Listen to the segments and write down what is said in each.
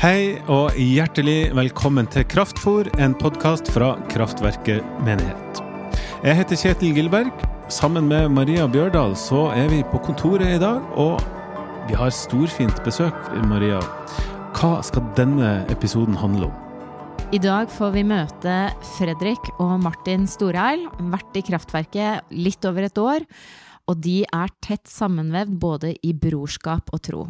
Hei og hjertelig velkommen til Kraftfor, en podkast fra Kraftverket menighet. Jeg heter Kjetil Gilberg. Sammen med Maria Bjørdal så er vi på kontoret i dag, og vi har storfint besøk, Maria. Hva skal denne episoden handle om? I dag får vi møte Fredrik og Martin Storeil, vært i Kraftverket litt over et år. Og de er tett sammenvevd både i brorskap og tro.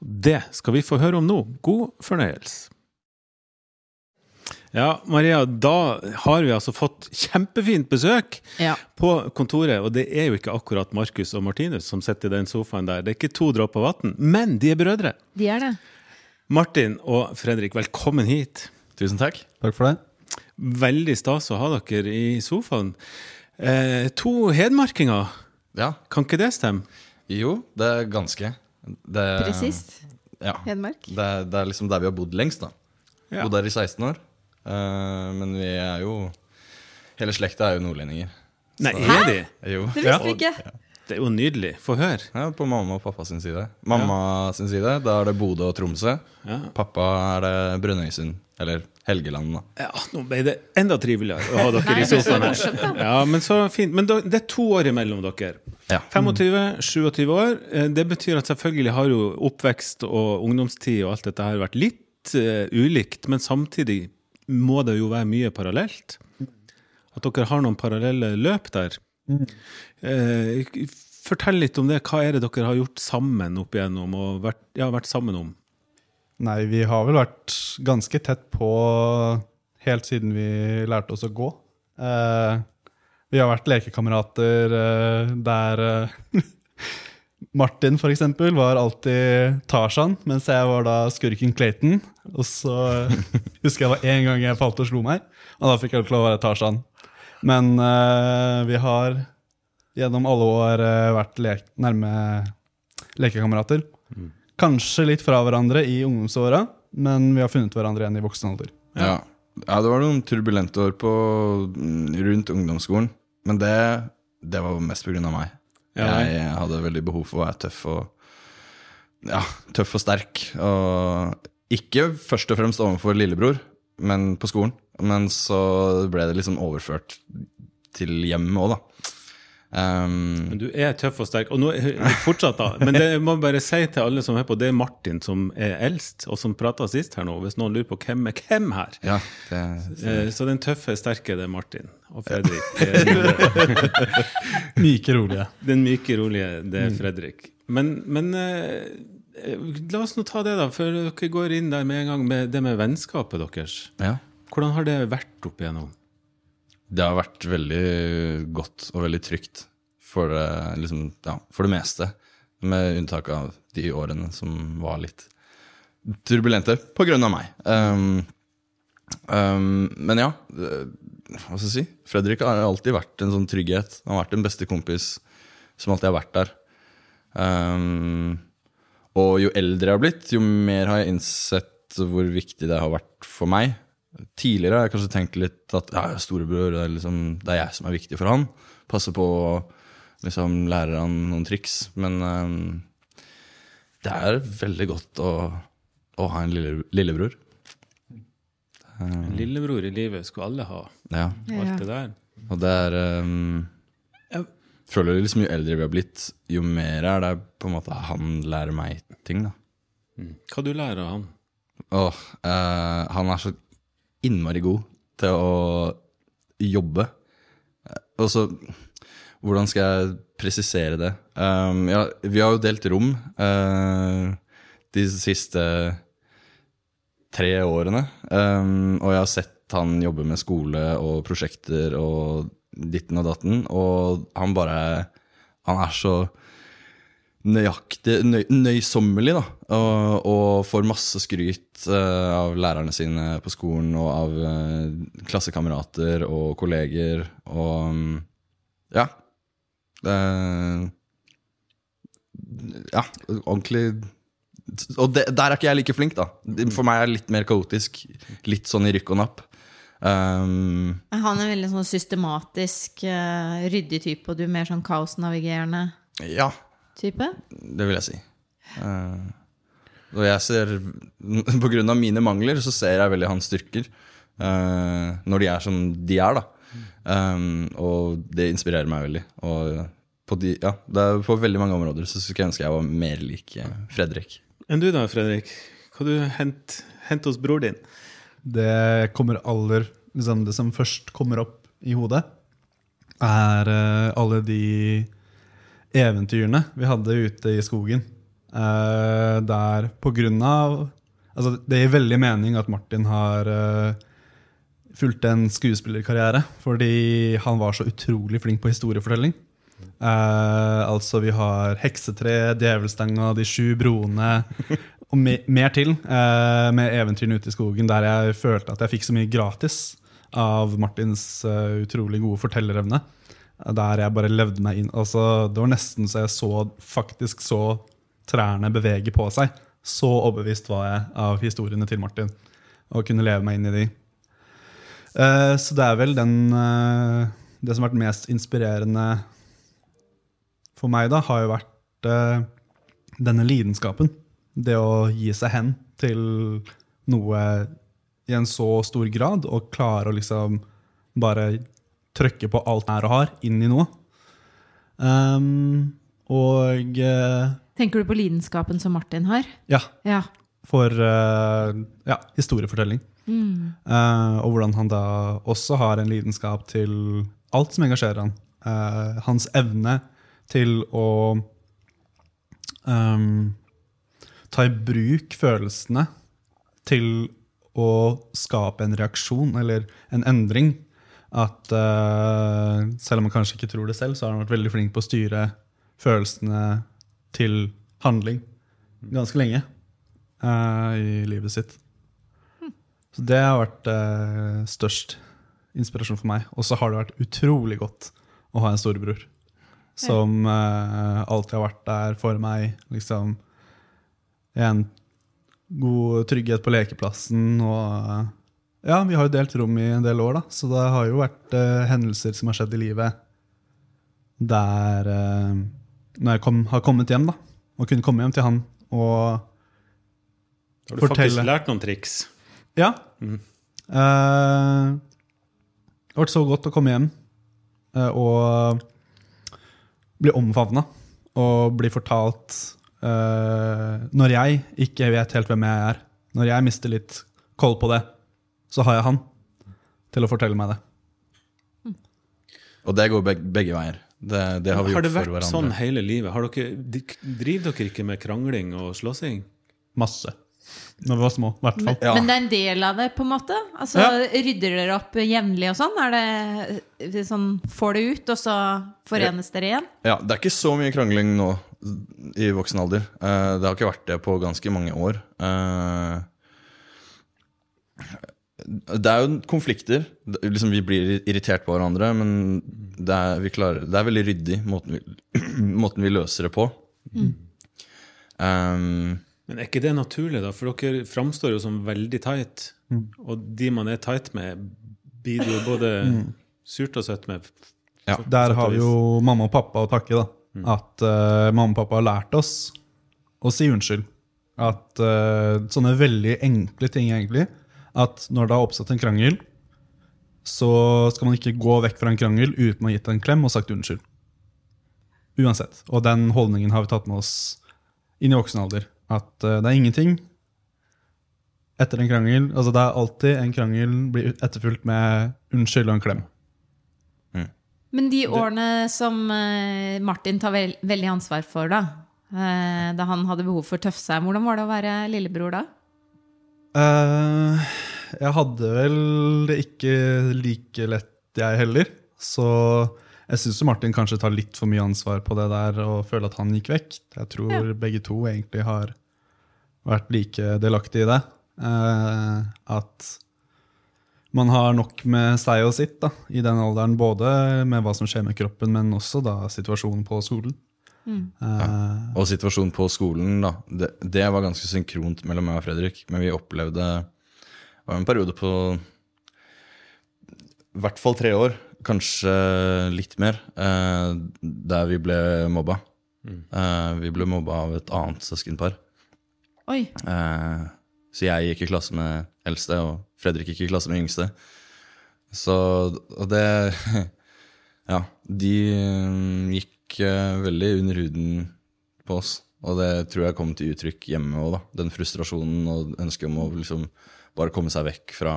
Det skal vi få høre om nå. God fornøyelse. Ja, Maria, da har vi altså fått kjempefint besøk Ja. på kontoret. Og det er jo ikke akkurat Markus og Martinus som sitter i den sofaen der. Det er ikke to dråper vann, men de er brødre. De er det. Martin og Fredrik, velkommen hit. Tusen takk. Takk for det. Veldig stas å ha dere i sofaen. Eh, to hedmarkinger, Ja, kan ikke det stemme? jo, det er ganske. Det, Presist. Ja. Hedmark. Det, det er liksom der vi har bodd lengst, da. Ja. Bodd der i 16 år. Uh, men vi er jo Hele slekta er jo nordlendinger. Nei, er de? Jo. Det visste vi ikke. Det er jo nydelig. Få høre. Ja, på mamma og pappa sin side. Mamma sin side, da er det Bodø og Tromsø. Ja. Pappa er det Brønnøysund. Eller Helgeland, da. Ja, nå ble det enda triveligere å ha dere i sofaen her. Ja, men så fint. Men det er to år imellom dere. Ja. 25, 27 år. Eh, Det betyr at selvfølgelig har jo oppvekst og ungdomstid og alt dette her vært litt uh, ulikt, men samtidig må det jo være mye parallelt. At dere har noen parallelle løp der. Uh, fortell litt om det. Hva er det dere har gjort sammen opp igjennom, og vært, ja, vært sammen om? Nei, vi har vel vært ganske tett på helt siden vi lærte oss å gå. Eh, vi har vært lekekamerater eh, der eh, Martin for eksempel var alltid Tarzan, mens jeg var da skurken Clayton. Og så husker jeg det var én gang jeg falt og slo meg, og da fikk jeg lov å være Tarzan. Men eh, vi har gjennom alle år eh, vært le nærme lekekamerater. Kanskje litt fra hverandre i ungdomsåra, men vi har funnet hverandre igjen i voksen alder. Ja. ja, det var noen turbulente år på, mm, rundt ungdomsskolen. Men det, det var mest på grunn av meg. Ja. Jeg hadde veldig behov for å være tøff og, ja, tøff og sterk. Og ikke først og fremst overfor lillebror, men på skolen. Men så ble det liksom overført til hjemmet òg, da. Um, Men du er tøff og sterk. Og nå fortsatt da Men det jeg må bare si til alle som er på, det er Martin som er eldst, og som prata sist her nå. Hvis noen lurer på hvem er hvem her. ja, det, så. Så den tøffe, sterke, det er Martin. Og Fredrik. er- Myke, rolige. Den myke, rolige, det er Fredrik. Men, men eh, la oss nå ta det, da. For dere går inn der med en gang med det med vennskapet deres. ja. Hvordan har det vært opp igjennom? Det har vært veldig godt og veldig trygt for, det- liksom, ja, for det meste. Med unntak av de årene som var litt turbulente på grunn av meg. Um, um, men ja, hva skal jeg si? Fredrik har alltid vært en sånn trygghet. Han har vært en beste kompis som alltid har vært der. Um, og jo eldre jeg har blitt, jo mer har jeg innsett hvor viktig det har vært for meg. Tidligere har jeg kanskje tenkt litt at ja, storebror, det er, liksom, det er jeg som er viktig for han. Passe på å liksom, lære han noen triks. Men um, det er veldig godt å, å ha en lille, lillebror. En lillebror i livet skulle alle ha. Ja. Alt det der. Og det er um, Jeg føler liksom jo eldre vi har blitt, jo mer er det på en måte han lærer meg ting. da. Hva du lærer av han? Åh, eh, han er så innmari god til å jobbe. Og så Hvordan skal jeg presisere det? Um, ja, vi har jo delt rom uh, de siste tre årene. Um, og jeg har sett han jobbe med skole og prosjekter og ditten og datten. Og han bare Han er så nøyaktig, nøy, nøysommelig, da. Og, og får masse skryt uh, av lærerne sine på skolen og av uh, klassekamerater og kolleger og um, Ja. Uh, Ja, ordentlig Og det, der er ikke jeg like flink, da. For meg er det litt mer kaotisk. Litt sånn i rykk og napp. Um, Han er veldig sånn systematisk, eh, ryddig type, og du er mer sånn kaosnavigerende ja, type. det vil jeg si. Eh, Og jeg ser, på grunn av mine mangler, så ser jeg veldig hans styrker. eh, når de er som de er, da. Um, og det inspirerer meg veldig. Og på, de, ja, det er på veldig mange områder så skulle jeg ønske jeg var mer lik eh, Fredrik. Enn du da, Fredrik? Hva du hent, hent hos bror din? Det kommer aller liksom Det som først kommer opp i hodet, er eh, alle de eventyrene vi hadde ute i skogen. Uh, der på grunn av Altså, det gir veldig mening at Martin har uh, fulgt en skuespillerkarriere, fordi han var så utrolig flink på historiefortelling. Uh, altså, vi har Heksetre, Djevelstanga, De sju broene og me mer til eh, med eventyrene ute i skogen, der jeg følte at jeg fikk så mye gratis av Martins utrolig gode fortellerevne. Der jeg bare levde meg inn. Altså, det var nesten så jeg så, faktisk så trærne bevege på seg. Så overbevist var jeg av historiene til Martin, og kunne leve meg inn i de. Eh, så det er vel den eh, Det som har vært mest inspirerende for meg, da, har jo vært eh, denne lidenskapen. Det å gi seg hen til noe i en så stor grad, og klare å liksom bare trykke på alt og har, inn i noe. Um, og eh, Tenker du på lidenskapen som Martin har? ja, Ja. for uh, ja, historiefortelling. Eh, og hvordan han da også har en lidenskap til alt som engasjerer han. Hans evne til å um, ta i bruk følelsene til å skape en reaksjon eller en endring. At uh, selv om man kanskje ikke tror det selv, så har han vært veldig flink på å styre følelsene til handling ganske lenge uh, i livet sitt. Så det har vært uh, størst inspirasjon for meg. Og så har det vært utrolig godt å ha en storebror som alltid har vært der for meg. Liksom en god trygghet på lekeplassen og Ja, vi har jo delt rom i en del år, da, så det har jo vært eh, hendelser som har skjedd i livet der eh, Når jeg kom, har kommet hjem, da, og kunne komme hjem til han og Har du Fortelle. faktisk lært noen triks? Ja. Eh, det har vært så godt å komme hjem eh, og bli omfavna og bli fortalt eh, Når jeg ikke vet helt hvem jeg er, når jeg mister litt koll på det, så har jeg han til å fortelle meg det. Og det går beg begge veier. Det, det har vi Har gjort det vært sånn hele livet? Har dere, driver dere ikke med krangling og slåssing? Masse. Når vi var små, i hvert fall. Ja. Men det er en del av det, på en måte? Altså, Ja. Rydder dere opp jevnlig og sånn? Er det sånn Får det ut, og så forenes dere igjen? Ja, Det er ikke så mye krangling nå i voksen alder. Eh, det har ikke vært det på ganske mange år. Eh, det er jo konflikter. Liksom, vi blir irritert på hverandre, men det er, vi klarer, det er veldig ryddig, måten vi, måten vi løser det på. Um, Men er ikke det naturlig, da? For dere framstår jo som veldig tight. Og de man er tight med, blir jo både surt og søtt med. Ja. Der har vi jo mamma og pappa å takke. da. At uh, mamma og pappa har lært oss å si unnskyld. At uh, sånne veldig enkle ting, egentlig. At når det har oppstått en krangel, så skal man ikke gå vekk fra en krangel uten å ha gitt en klem og sagt unnskyld. Uansett. Og den holdningen har vi tatt med oss inn i voksen alder. At eh, det er ingenting etter en krangel. Altså det er alltid en krangel blir etterfulgt med unnskyld og en klem. Men de årene som eh, Martin tar vel, veldig ansvar for, da, eh, da han hadde behov for å tøffe seg, hvordan var det å være lillebror da? Eh, jeg hadde vel det ikke like lett, jeg heller. Så jeg syns Martin kanskje tar litt for mye ansvar på det der og føler at han gikk vekk. Jeg tror Ja. begge to egentlig har vært like delaktige i det. Eh, at man har nok med seg og sitt da, i den alderen, både med hva som skjer med kroppen, men også da situasjonen på skolen. Eh, og situasjonen på skolen, da. Det, det var ganske synkront mellom meg og Fredrik. Men vi opplevde Det var en periode på i hvert fall tre år, kanskje litt mer, eh, der vi ble mobba. Eh, vi ble mobba av et annet søskenpar. Oi. Eh, så jeg gikk i klasse med eldste, og Fredrik gikk i klasse med yngste. Så Og det Ja. De mm, gikk veldig under huden på oss. Og det tror jeg kom til uttrykk hjemme òg. Den frustrasjonen og ønsket om å liksom bare komme seg vekk fra,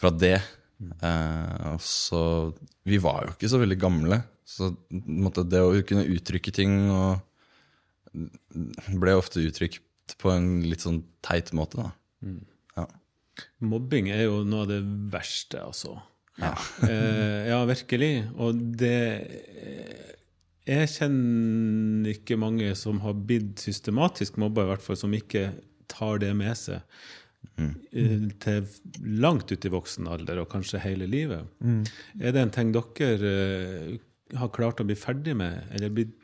fra det. Eh, og så Vi var jo ikke så veldig gamle, så måtte, det å kunne uttrykke ting og ble ofte uttrykt på en litt sånn teit måte, da. Ja. Mobbing er jo noe av det verste, altså. Ja, eh, ja virkelig. Og det eh, Jeg kjenner ikke mange som har blitt systematisk mobba, i hvert fall, som ikke tar det med seg eh, til langt ut i voksen alder, og kanskje hele livet. Er det en ting dere eh, har klart å bli ferdig med, eller blitt,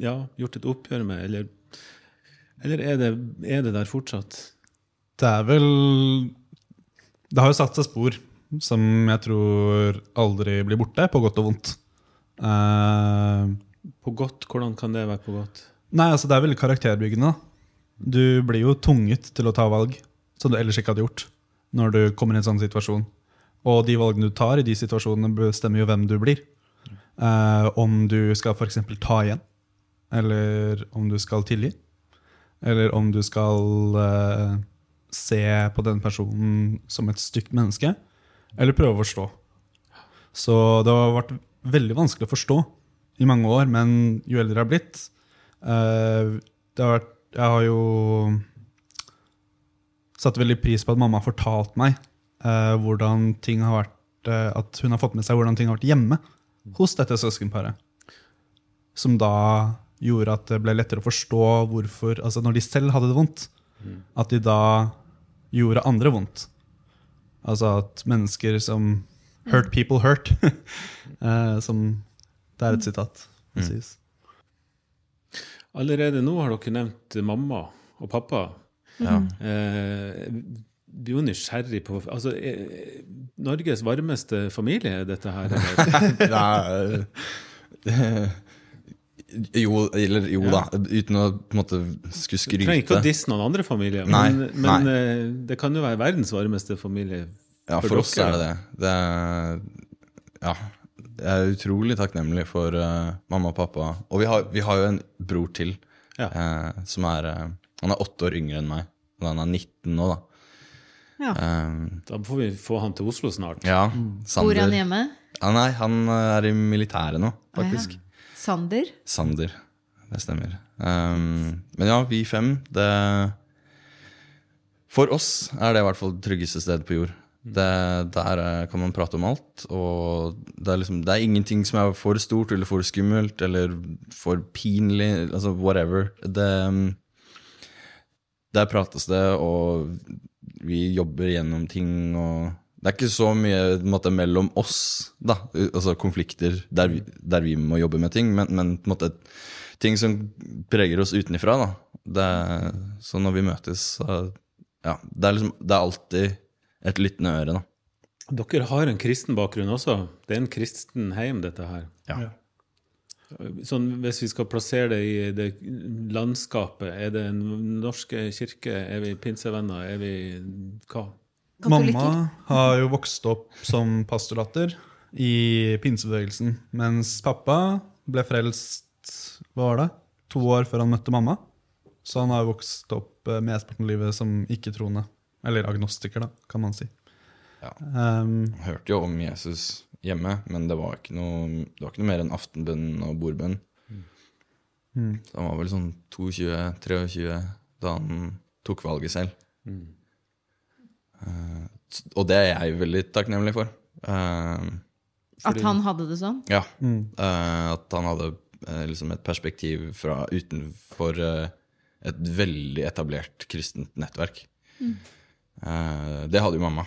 ja, gjort et oppgjør med, eller, eller er, det, er det der fortsatt? Det er vel Det har jo satt seg spor som jeg tror aldri blir borte, på godt og vondt. Uh, På godt, hvordan kan det være på godt? nei, altså det er veldig karakterbyggende. Du blir jo tvunget til å ta valg som du ellers ikke hadde gjort, når du kommer i en sånn situasjon. Og de valgene du tar i de situasjonene, bestemmer jo hvem du blir. Eh, om du skal f.eks. ta igjen, eller om du skal tilgi. Eller om du skal eh, se på den personen som et stygt menneske, eller prøve å forstå. Så det har vært veldig vanskelig å forstå i mange år, men jo eldre jeg har blitt eh, det har vært, Jeg har jo satt veldig pris på at mamma har fortalt meg uh, hvordan ting har vært uh, At hun har fått med seg hvordan ting har vært hjemme hos dette søskenparet. Som da gjorde at det ble lettere å forstå hvorfor Altså når de selv hadde det vondt, at de da gjorde andre vondt. Altså at mennesker som Hurt people hurt. eh, som Det er et sitat. Mm. Allerede nå har dere nevnt mamma og pappa. Ja. Eh, blir jo nysgjerrig på altså, er Norges varmeste familie, dette her? Eller? Nei, jo, eller jo da, uten å på en måte skulle Du trenger ikke å disse noen andre familier, Nei, men, men nei. det kan jo være verdens varmeste familie. Ja, for for oss er det det. det er, ja, jeg er utrolig takknemlig for uh, mamma og pappa. Og vi har, vi har jo en bror til Ja. uh, som er uh, Han er åtte år yngre enn meg. Og han er 19 nå, da. Ja. Um, Da får vi få han til Oslo snart. ja, Sander. Bor han hjemme? Ja, nei, han er i militæret nå, faktisk. Sander? Sander. Det stemmer. Um, men ja, vi fem, det For oss er det i hvert fall det tryggeste stedet på jord. Det, der eh, kan man prate om alt, og det er, liksom, det er ingenting som er for stort eller for skummelt eller for pinlig. Altså whatever. Det, um, der prates det, og vi jobber gjennom ting og Det er ikke så mye en måte, mellom oss, da, altså konflikter der vi, der vi må jobbe med ting, men, men på en måte ting som preger oss utenifra. Så når vi møtes, så ja, det er liksom Det er alltid et lyttende øre, da. Dere har en kristen bakgrunn også. Det er en kristen heim, dette her. Ja. Sånn, hvis vi skal plassere det i det landskapet, er det en norske kirke? Er vi pinsevenner? Er vi hva? Katolikker? Mamma har jo vokst opp som pastordatter i pinsebevegelsen, mens pappa ble frelst hva var det, to år før han møtte mamma. Så han har vokst opp med mesteparten av livet som ikke-troende. Eller agnostiker, da, kan man si. Ja. Um, Hørte jo om Jesus hjemme, men det var ikke noe, det var ikke noe mer enn aftenbønn og bordbønn. Så han var vel sånn 22-23 da han tok valget selv. Mm. Uh, og det er jeg veldig takknemlig for. Eh, At han hadde det sånn? ja. Eh, at han hadde liksom et perspektiv fra utenfor et veldig etablert kristent nettverk. Eh, det hadde jo mamma.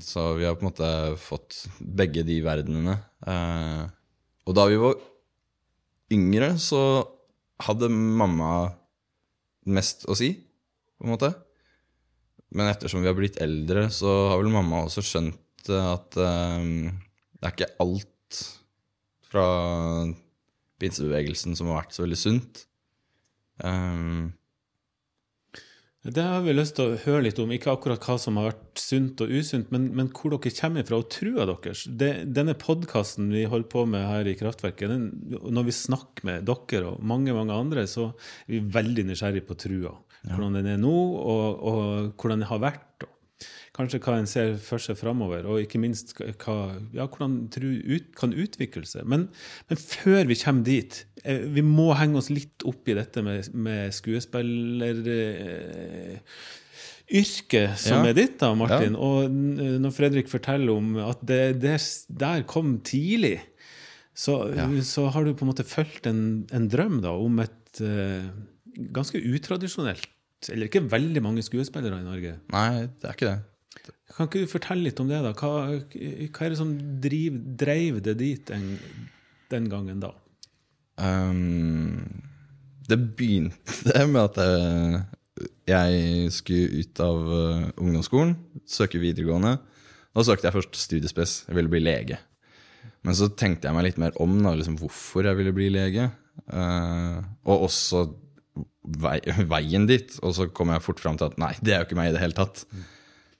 Så vi har på en måte fått begge de verdenene. Eh, og da vi var yngre, så hadde mamma mest å si, på en måte. Men ettersom vi har blitt eldre, så har vel mamma også skjønt at eh, det er ikke alt fra pinsebevegelsen som har vært så veldig sunt. Um, Det har vi lyst til å høre litt om. Ikke akkurat hva som har vært sunt og usunt, men, men hvor dere kommer fra og trua deres. Det, denne podkasten vi holder på med her i Kraftverket, den, når vi snakker med dere og mange mange andre, så er vi veldig nysgjerrige på trua. Hvordan den er nå, og, og hvordan den har vært. Og kanskje hva en ser for seg framover, og ikke minst hva, ja, hvordan tru ut, kan utvikle seg. Men, men før vi kommer dit, vi må henge oss litt opp i dette med, med skuespilleryrket som Ja. er ditt, da, Martin. Og når Fredrik forteller om at det, det der kom tidlig, så, så har du på en måte fulgt en, en drøm da, om et uh, ganske utradisjonelt Eller ikke veldig mange skuespillere i Norge. Nei, det er ikke det. Kan ikke du fortelle litt om det? da? Hva, hva er det som driv, dreiv det dit en, den gangen da? Ehm, det begynte med at jeg, jeg skulle ut av eh, ungdomsskolen, søke videregående. Da søkte jeg først studiespes. Jeg ville bli lege. Men så tenkte jeg meg litt mer om da, liksom hvorfor jeg ville bli lege. Uh, og også vei, veien dit. Og så kom jeg fort fram til at nei, det er jo ikke meg i det hele tatt.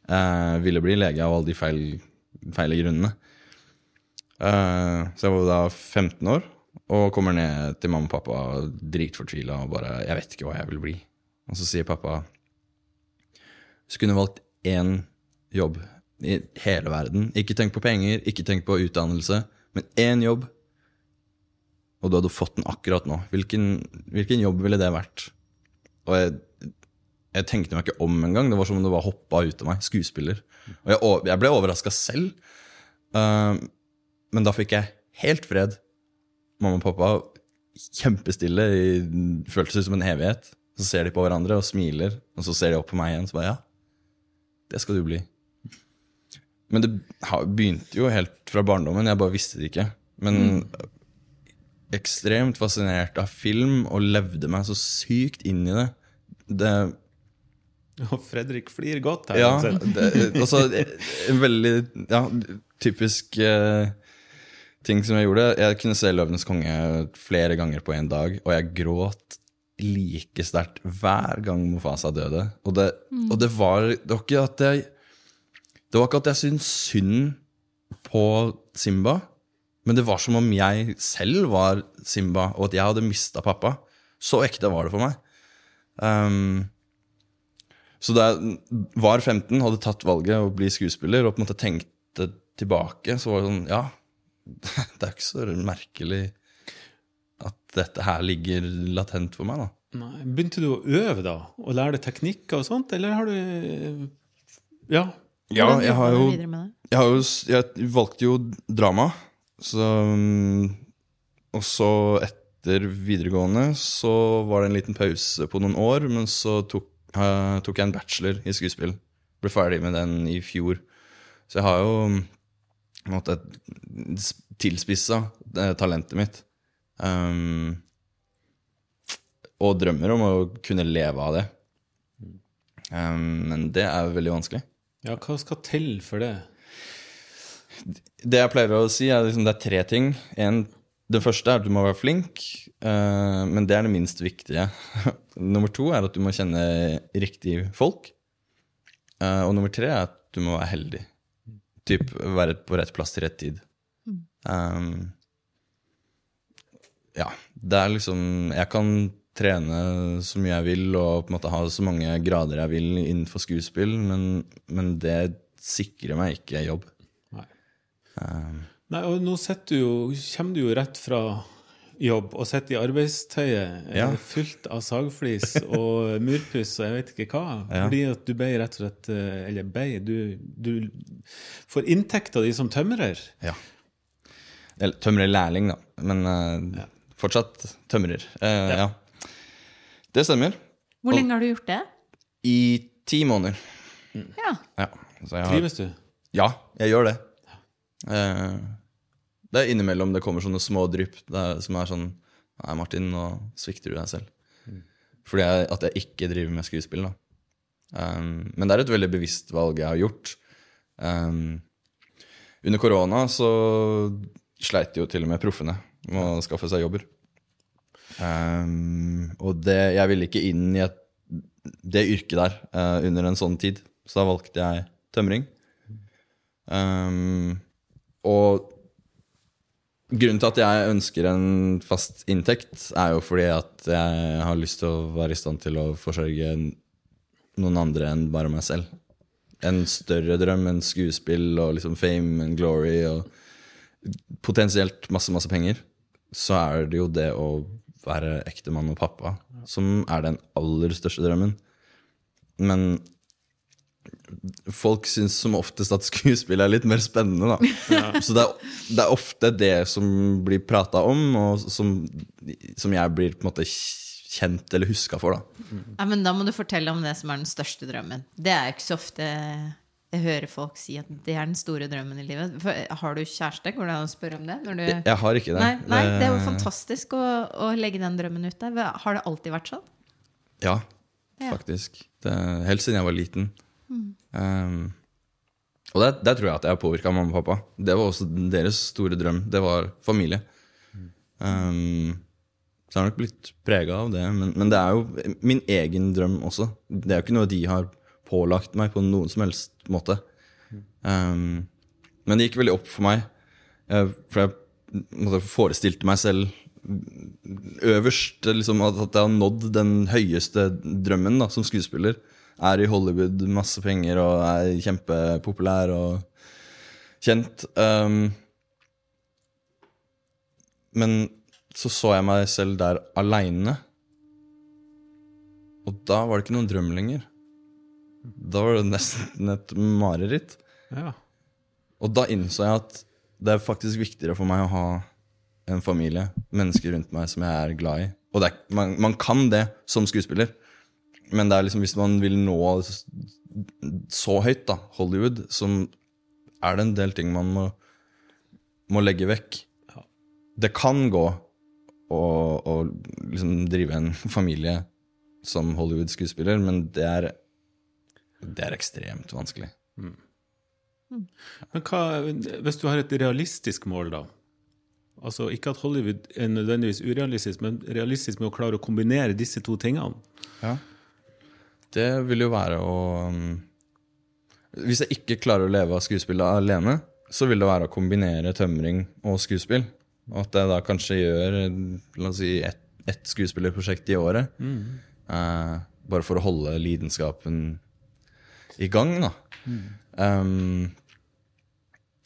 Jeg ville bli lege av alle de feil, feile grunnene. Uh, så jeg var da 15 år og kommer ned til mamma og pappa dritfortvila og bare 'Jeg vet ikke hva jeg vil bli'. Og så sier pappa Hvis du kunne valgt én jobb i hele verden Ikke tenk på penger, ikke tenk på utdannelse, men én jobb, og du hadde fått den akkurat nå, hvilken, hvilken jobb ville det vært? Og jeg, jeg tenkte meg ikke om engang. Det var som om det var hoppa ut av meg. Skuespiller. Og jeg, jeg ble overraska selv. Uh, men da fikk jeg helt fred. Mamma og pappa kjempestille, i, føltes som en evighet. Så ser de på hverandre og smiler, og så ser de opp på meg igjen. Så bare ja, det skal du bli. Men det begynte jo helt fra barndommen, jeg bare visste det ikke. Men ekstremt fascinert av film og levde meg så sykt inn i det. Det Og Fredrik flir godt her. ja, altså. det, altså, en veldig ja, typisk eh, ting som jeg gjorde. Jeg kunne se 'Løvenes konge' flere ganger på en dag, og jeg gråt like sterkt hver gang Mofasa døde. Og det, og det var Det var ikke at jeg Det var ikke at jeg syntes synd på Simba, men det var som om jeg selv var Simba, og at jeg hadde mista pappa. Så ekte var det for meg. Um, så da jeg var 15, hadde tatt valget å bli skuespiller, og på en måte tenkte tilbake, så var det sånn Ja, det er ikke så merkelig at dette her ligger latent for meg, da. Nei. Begynte du å øve da? Og lære deg teknikker og sånt, eller har du Ja. Ja, jeg har jo? Jeg, har jo, jeg valgte jo drama, så mm, Og så etter videregående så var det en liten pause på noen år, men så tok, uh, tok jeg en bachelor i skuespill. Ble ferdig med den i fjor. Så jeg har jo mm, måte tilspissa eh, talentet mitt. Um, og drømmer om å kunne leve av det. Um, men det er veldig vanskelig. ja, hva skal til for det? Det jeg pleier å si, er liksom det er tre ting. En, det første er at du må være flink, uh, men det er det minst viktige. nummer to er at du må kjenne riktige folk. Uh, og nummer tre er at du må være heldig. Typ være på rett plass til rett tid. Um, ja, det er liksom Jeg kan trene så mye jeg vil og på en måte ha så mange grader jeg vil innenfor skuespill, men, men det sikrer meg ikke jobb. Nei. Um, Nei, og nå du jo, kommer du jo rett fra jobb og sitter i arbeidstøyet eh, Ja. fylt av sagflis og murpuss og jeg vet ikke hva. Ja. Fordi at du ble rett og slett eh, Eller ble Du, du får inntekta di som tømrer. Ja. Eller tømrerlærling, da. Men eh, fortsatt tømrer. Uh, ja. Det stemmer. Hvor lenge har du gjort det? I ti måneder. Ja. Ja. Så jeg har, Trives du? ja, jeg gjør det. Eh, det er innimellom det kommer sånne små drypp som er sånn Nei, Martin, nå svikter du deg selv. Fordi jeg, at jeg ikke driver med skuespill. da. Um, men det er et veldig bevisst valg jeg har gjort. Um, under korona så sleit jo til og med proffene med å skaffe seg jobber. Um, og det, jeg ville ikke inn i et det yrket der uh, under en sånn tid. Så da valgte jeg tømring. Um, og grunnen til at jeg ønsker en fast inntekt, er jo fordi at jeg har lyst til å være i stand til å forsørge noen andre enn bare meg selv. En større drøm enn skuespill og liksom fame and glory og potensielt masse, masse penger. Så er det jo det å være ektemann og pappa som er den aller største drømmen. Men folk syns som oftest at skuespill er litt mer spennende, da. Så det er, det er, ofte det som blir prata om, og som, som, jeg blir på en måte kjent eller huska for, da. Ja, men da må du fortelle om det som er den største drømmen. Det er jo ikke så ofte jeg hører folk si at det er den store drømmen i livet. For, har du kjæreste? Går det an å spørre om det? Du... Jeg, jeg, har ikke det. Nei, nei, det er jo fantastisk å, å, legge den drømmen ut der. Har det alltid vært sånn? Ja, faktisk. Det, helt siden jeg var liten. Mm. Um, og der, der, tror jeg at jeg har påvirka mamma og pappa. Det var også deres store drøm. Det var familie. Um, så jeg har nok blitt prega av det. Men, men, det er jo min egen drøm også. Det er jo ikke noe de har pålagt meg på noen som helst måte. Um, men det gikk veldig opp for meg, uh, for jeg forestilte meg selv øverst liksom, at jeg har nådd den høyeste drømmen da, som skuespiller. Er i Hollywood, masse penger og er kjempepopulær og kjent. Um, men så så jeg meg selv der aleine. Og da var det ikke noen drøm lenger. Da var det nesten et mareritt. Ja. Og da innså jeg at det er faktisk viktigere for meg å ha en familie, mennesker rundt meg som jeg er glad i. Og er, man, man, kan det som skuespiller, men det er liksom hvis man vil nå så høyt, da, Hollywood, så er det en del ting man må, må legge vekk. Det kan gå å liksom drive en familie som Hollywood-skuespiller, men det er det er ekstremt vanskelig. Mm. Men hva, hvis du har et realistisk mål, da? Altså Ikke at Hollywood er nødvendigvis urealistisk, men realistisk med å klare å kombinere disse to tingene? Ja. Det vil jo være å um, Hvis jeg ikke klarer å leve av skuespill alene, så vil det være å kombinere tømring og skuespill. Og at jeg da kanskje gjør la oss si, ett et skuespillerprosjekt i året. Mm. Eh, bare for å holde lidenskapen i gang. da. Mm. Um,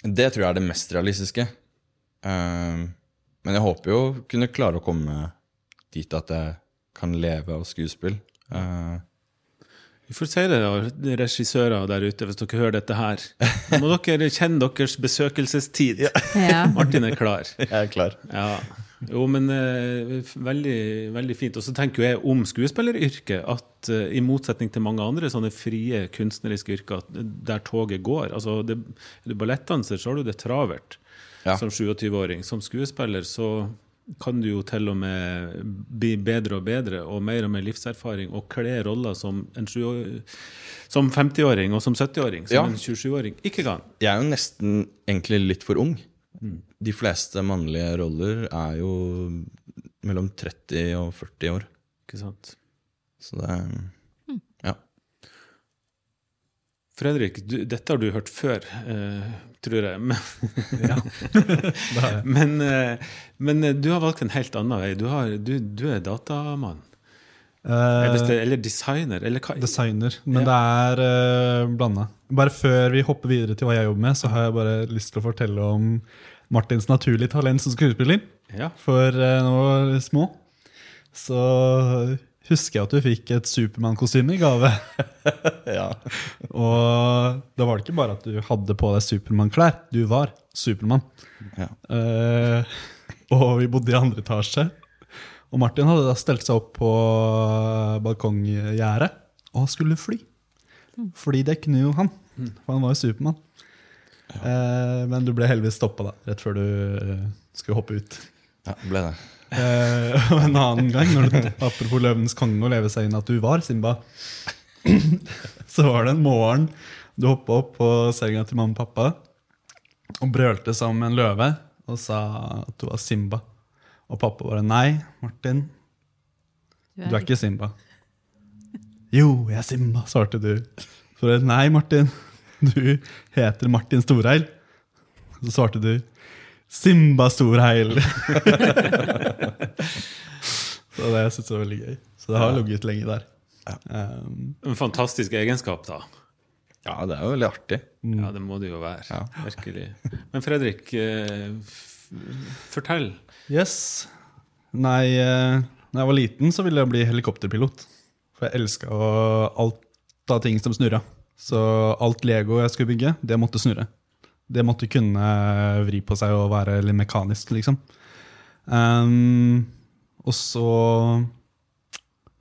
det tror jeg er det mest realistiske. Um, men jeg håper jo kunne klare å komme dit at jeg kan leve av skuespill. Uh, vi får si det, da, regissører der ute, hvis dere hører dette her. Nå må dere kjenne deres besøkelsestid. Ja. Martin er klar. Jeg er klar. Ja. Jo, men uh, veldig, veldig fint. Og så tenker jeg om skuespilleryrket at uh, i motsetning til mange andre sånne frie kunstneriske yrker der toget går altså det, Er du ballettdanser, så har du det travelt ja. som 27-åring. Som skuespiller så kan du jo til og med bli bedre og bedre og mer og mer livserfaring og kle roller som en som 50-åring og som 70-åring, som ja. en 27-åring ikke kan. Jeg er jo nesten egentlig litt for ung. De fleste mannlige roller er jo mellom 30 og 40 år. Ikke sant. Så det er Ja. Fredrik, du, dette har du hørt før, uh, tror jeg. Men, ja. men, uh, men, eh, du har valgt en helt annen vei. Du, har, du, du er datamann. Eh, eller designer, eller hva? Designer. Men ja. det er uh, blanda. Bare før vi hopper videre til hva jeg jobber med, så har jeg bare lyst til å fortelle om Martins naturlige talent som skuespiller. Ja. For uh, er vi små, så husker jeg at du fikk et Supermann-kostyme i gave. ja. Og da var det ikke bare at du hadde på deg Supermann-klær. Du var Supermann. Ja. Uh, og vi bodde i andre etasje. Og Martin hadde da stelt seg opp på balkonggjerdet og skulle fly. Fordi det kunne jo han. For han var jo Supermann. Ja. Uh, men du ble heldigvis stoppa rett før du uh, skulle hoppe ut. Ja, ble det. Eh, og en annen gang, når du, apropos Løvenes konge og leve seg inn at du var Simba, så var det en morgen du hoppa opp på senga til mamma og pappa og brølte som en løve og sa at du var Simba. Og pappa bare Nei, Martin, du er ikke Simba. Jo, jeg er Simba, svarte du. Så nei, Martin, du heter Martin Storheil. Så svarte du Simba Storheil. så det syns jeg var veldig gøy. Så det har ligget lenge der. Um, En fantastisk egenskap, da. Ja, det er jo veldig artig. Ja, det må det jo være. Ja. Virkelig. Men Fredrik, eh, fortell. yes. Nei, eh, da jeg var liten, så ville jeg bli helikopterpilot. For jeg elska alt av ting som snurra. Så alt Lego jeg skulle bygge, det måtte snurre. Det måtte kunne vri på seg og være litt mekanisk, liksom. Um, og så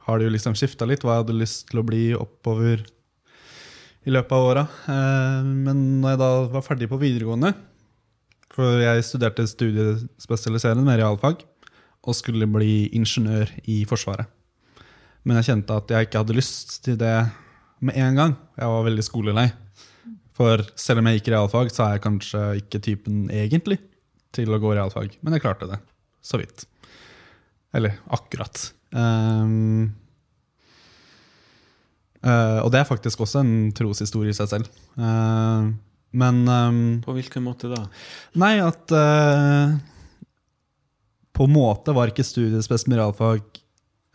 har det jo liksom skifta litt hva jeg hadde lyst til å bli oppover i løpet av åra. Uh, men når jeg da var ferdig på videregående, for jeg studerte studiespesialiserende med realfag, og skulle bli ingeniør i Forsvaret. Men jeg kjente at jeg ikke hadde lyst til det med en gang. Jeg var veldig skolelei. For selv om jeg gikk realfag, så er jeg kanskje ikke typen egentlig til å gå realfag. Men jeg klarte det. Så vidt. Eller akkurat. Um, uh, og det er faktisk også en troshistorie i seg selv. Uh, men um, På hvilken måte da? Nei, at uh, På måte var ikke studiespes med realfag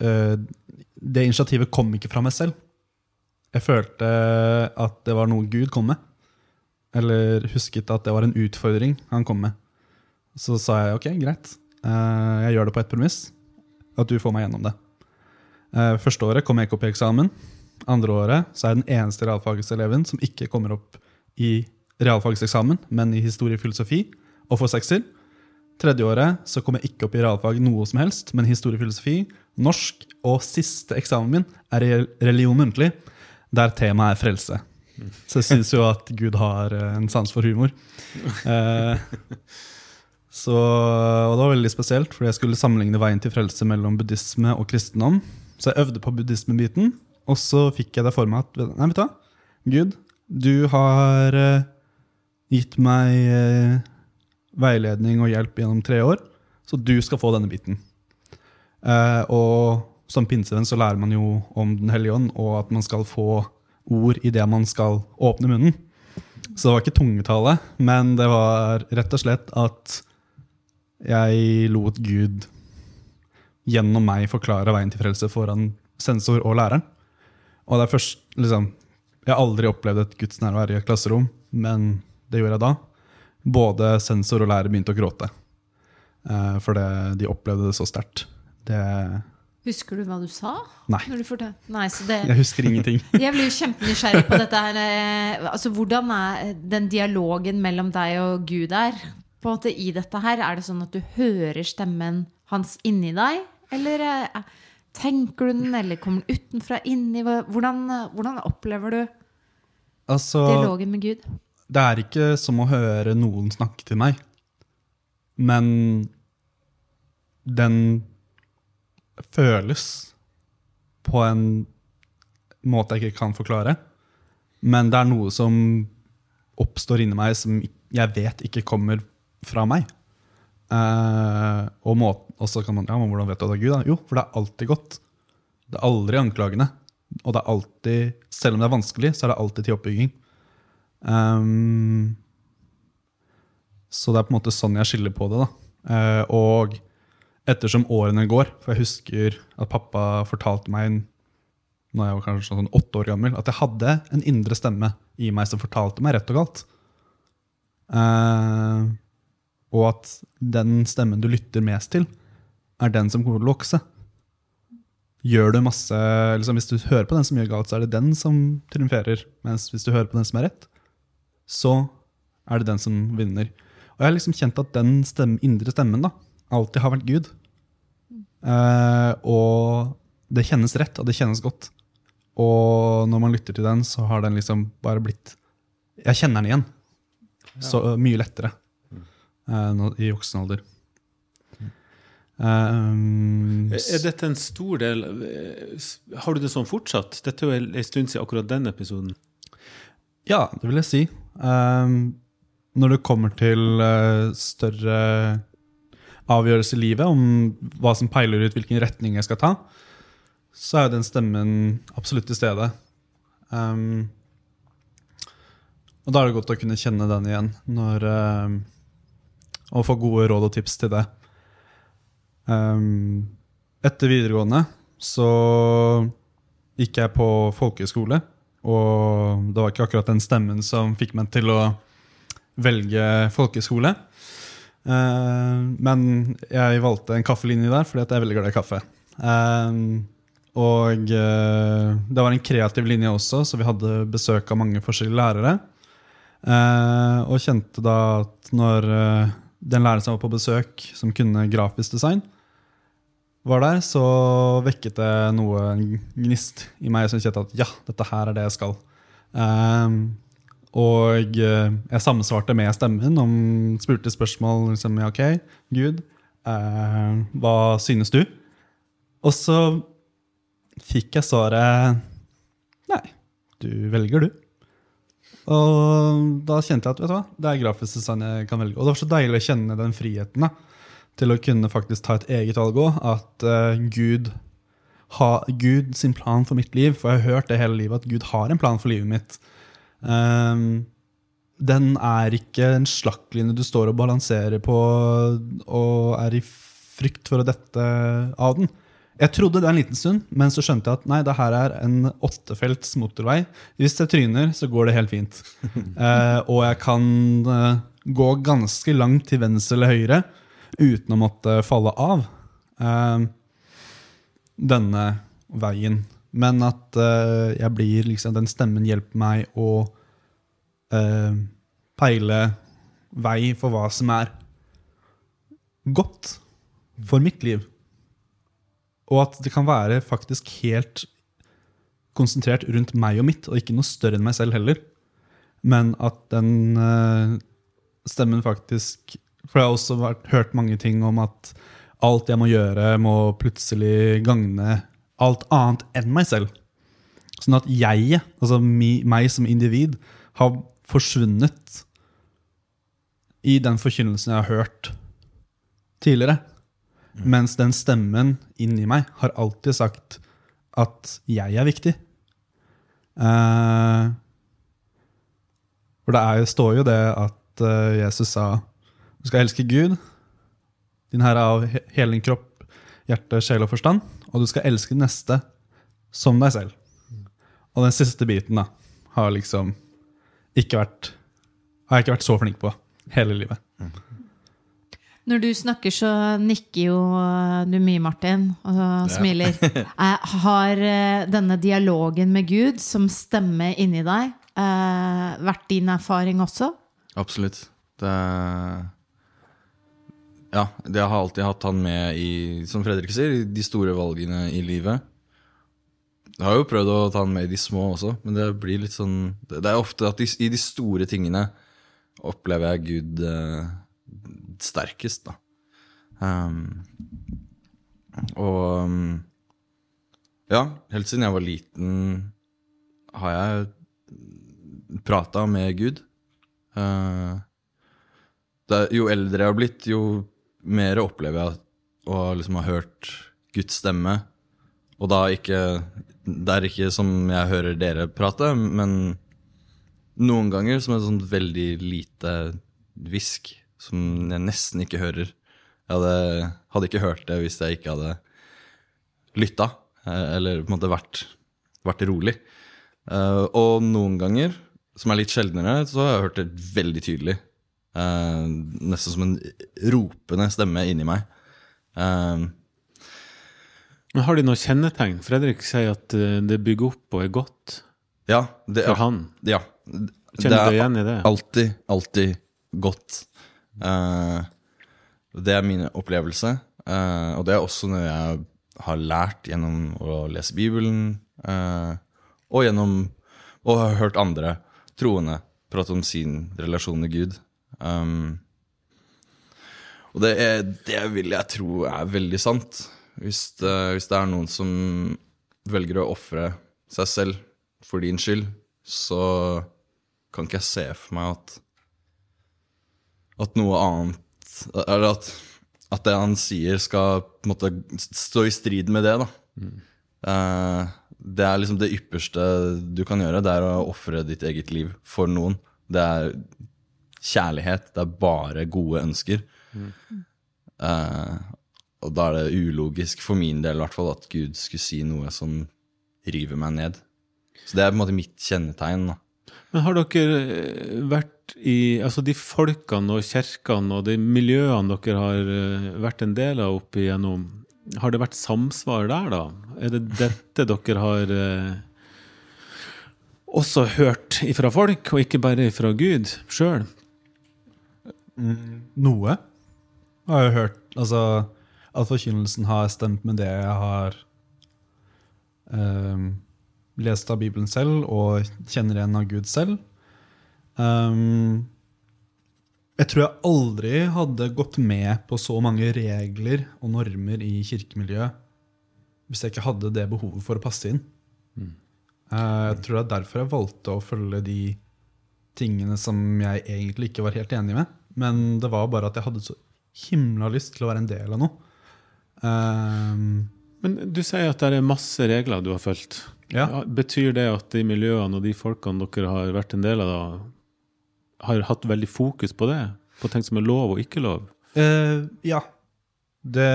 Det initiativet kom ikke fra meg selv. Jeg følte at det var noe Gud kom med. Eller husket at det var en utfordring han kom med. Så sa jeg ok, greit. Uh, jeg gjør det på ett premiss. At du får meg gjennom det. Uh, første året kom jeg ikke opp i eksamen. Andre året så er jeg den eneste realfagseleven som ikke kommer opp i realfagseksamen, men i historie og filosofi, får sekser. Tredje året så kom jeg ikke opp i realfag noe som helst, men historie og filosofi, norsk, og siste eksamen min er religion muntlig, der temaet er frelse. Så jeg syns jo at Gud har eh, en sans for humor. Eh, så, og det var veldig spesielt, fordi jeg skulle sammenligne veien til frelse mellom buddhisme og kristendom. Så jeg øvde på buddhismebiten, og så fikk jeg det for meg at Nei, vet du hva? Gud, du har eh, gitt meg veiledning og hjelp gjennom tre år, så du skal få denne biten. Og som pinsevenn så lærer man jo om Den hellige ånd, og at man skal få ord idet man skal åpne munnen. Så det var ikke tungetale, men det var rett og slett at jeg lot Gud gjennom meg forklare veien til frelse foran sensor og læreren. Og det er først, liksom, Jeg har aldri opplevd et gudsnærvær i et klasserom, men det gjorde jeg da. Både sensor og lærer begynte å gråte. Uh, for de opplevde det så sterkt. Det Husker du hva du sa? Nei. Du Nei, så det, Jeg husker ingenting. jeg blir jo kjempenysgjerrig på dette her. eh, Altså, hvordan er den dialogen mellom deg og Gud er? På en måte i dette her, Er det sånn at du hører stemmen hans inni deg? Eller eh, tenker du den, eller kommer den utenfra inni? Hvordan, eh, hvordan opplever du Altså, dialogen med Gud? det er ikke som å høre noen snakke til meg, men den føles på en måte jeg ikke kan forklare. Men det er noe som oppstår inni meg som jeg vet ikke kommer fra meg. Uh, og, så kan man Ja, men hvordan vet du at det er Gud? da? Jo, for det er alltid godt. Det er aldri anklagende. Og det er alltid, selv om det er vanskelig, så er det alltid til oppbygging. Um, så det er på en måte sånn jeg skiller på det. da. Uh, og ettersom årene går, for jeg husker at pappa fortalte meg når jeg var kanskje sånn åtte år gammel, at jeg hadde en indre stemme i meg som fortalte meg rett og galt. Eh, og at den stemmen du lytter mest til, er den som kommer til å vokse. Gjør du masse, liksom Hvis du hører på den som gjør galt, så er det den som triumferer. Mens hvis du hører på den som er rett, så er det den som vinner. Og jeg har liksom kjent at den stemme, indre stemmen da, alltid har vært Gud. Uh, og det kjennes rett, og det kjennes godt. Og når man lytter til den, så har den liksom bare blitt Jeg kjenner den igjen. Så mye lettere uh, i voksen alder. Um, Er dette en stor del Har du det sånn fortsatt? Dette er jo en stund siden akkurat den episoden. Ja, det vil jeg si. Um, når det kommer til større avgjørelser i livet, om hva som peiler ut hvilken retning jeg skal ta, så er jo den stemmen absolutt til stede. Um, og da er det godt å kunne kjenne den igjen når, um, og få gode råd og tips til det. Um, etter videregående så gikk jeg på folkehøyskole, og det var ikke akkurat den stemmen som fikk meg til å velge folkehøyskole. Uh, men jeg valgte en kaffelinje der fordi jeg er veldig glad i kaffe. Um, og uh, det var en kreativ linje også, så vi hadde besøk av mange forskjellige lærere. Og kjente da at når den læreren som var på besøk, som kunne grafisk design, var der, så vekket det noe gnist i meg som kjente at ja, dette her er det jeg skal. Um, og jeg sammensvarte med stemmen om spurte spørsmål. Liksom, ja, ok, Gud, eh, hva synes du? Og så fikk jeg svaret Nei, du velger, du. Og da kjente jeg at vet du hva, det er grafisk design jeg kan velge. Og det var så deilig å kjenne den friheten. da til å kunne faktisk ta et eget valg òg. At uh, Gud har Gud sin plan for mitt liv. For jeg har hørt det hele livet, at Gud har en plan for livet mitt. Um, den er ikke en slakklinje du står og balanserer på og er i frykt for å dette av den. Jeg trodde det en liten stund, men så skjønte jeg at nei, det her er en åttefelts motorvei. Hvis jeg tryner, så går det helt fint. uh, og jeg kan uh, gå ganske langt til venstre eller høyre uten å måtte falle av uh, denne veien. Men at uh, jeg blir liksom, den stemmen hjelper meg å uh, peile vei for hva som er godt for mitt liv. Og at det kan være faktisk helt konsentrert rundt meg og mitt, og ikke noe større enn meg selv heller. Men at den stemmen faktisk for jeg har også vært, hørt mange ting om at alt jeg må gjøre, må plutselig gagne alt annet enn meg selv. Sånn at jeg, altså meg som individ, har forsvunnet i den forkynnelsen jeg har hørt tidligere. Mm. Mens den stemmen inni meg har alltid sagt at jeg er viktig. Uh, for det er, står jo det at uh, Jesus sa du skal elske Gud, din herre av hele din kropp, hjerte, sjel og forstand. Og du skal elske neste som deg selv. Og den siste biten da, har liksom ikke vært har jeg ikke vært så flink på hele livet. Når du snakker, så nikker jo du mye, Martin, og smiler. Eh, har eh, denne dialogen med Gud som stemmer inni deg, eh, vært din erfaring også? Absolutt. Det ja, jeg har alltid hatt han med i, som Fredrik sier, de store valgene i livet. Jeg har jo prøvd å ta han med i de små også, men det blir litt sånn Det er ofte at de, i de store tingene opplever jeg Gud eh, sterkest, da. Um, og um, ja, helt siden jeg var liten, har jeg prata med Gud. Uh, det, jo eldre jeg har blitt, jo mer opplever jeg å liksom ha hørt Guds stemme. Og da ikke Det er ikke som jeg hører dere prate, men noen ganger som et sånt veldig lite hvisk som jeg nesten ikke hører. Jeg hadde, hadde, ikke hørt det hvis jeg ikke hadde lytta, eh, eller på en måte vært, vært rolig. Uh, og noen ganger, som er litt sjeldnere, så har jeg hørt det veldig tydelig. Uh, nesten som en ropende stemme inni meg. Uh, Men Har de noe kjennetegn? Fredrik sier at eh, det bygger opp og er godt ja, det, for han. Ja. Kjenner du igjen i det? Alltid, alltid godt. Uh, det er min opplevelse. Uh, og det er også noe jeg har lært gjennom å lese Bibelen, uh, og gjennom å ha hørt andre troende prate om sin relasjon med Gud. Um, og det, er, det, vil jeg tro er veldig sant. Hvis det, hvis det er noen som velger å ofre seg selv for din skyld, så kan ikke jeg se for meg at at noe annet Eller at, at det han sier, skal på en måte stå i strid med det. da. Mm. Uh, det er liksom det ypperste du kan gjøre. Det er å ofre ditt eget liv for noen. Det er kjærlighet. Det er bare gode ønsker. Eh, og da er det ulogisk, for min del i hvert fall, at Gud skulle si noe som river meg ned. Så det er på en måte mitt kjennetegn. da. Men har dere eh, vært i Altså de folkene og kirkene og de miljøene dere har eh, vært en del av opp igjennom, har det vært samsvar der, da? Er det dette dere har også hørt ifra folk, og ikke bare ifra Gud sjøl? Noe har jeg hørt. Altså, at forkynnelsen har stemt med det jeg har um, lest av Bibelen selv og kjenner igjen av Gud selv. Um, jeg tror jeg aldri hadde gått med på så mange regler og normer i kirkemiljøet hvis jeg ikke hadde det behovet for å passe inn. Eh, jeg tror det er derfor jeg valgte å følge de tingene som jeg egentlig ikke var helt enig med. Men det var bare at jeg hadde så himla lyst til å være en del av noe. Um, Men du sier at det er masse regler du har fulgt. Ja. Betyr det at de miljøene og de folkene dere har vært en del av, da, har hatt veldig fokus på det? På ting som er lov og ikke lov? Uh, ja. Det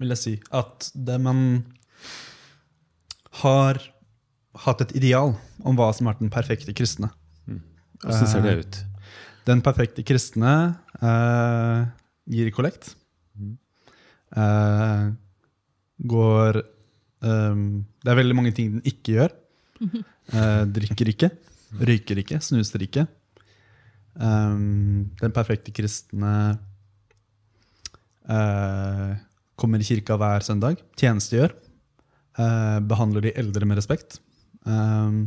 vil jeg si. At det man har hatt et ideal om hva som er den perfekte kristne. Hvordan ser det ut? Den perfekte kristne uh, gir kollekt. Uh, går um, Det er veldig mange ting den ikke gjør. Uh, drikker ikke. Røyker ikke. Snuser ikke. Um, den perfekte kristne uh, kommer i kirka hver søndag. Tjenestegjør. Eh, behandler de eldre med respekt. Eh,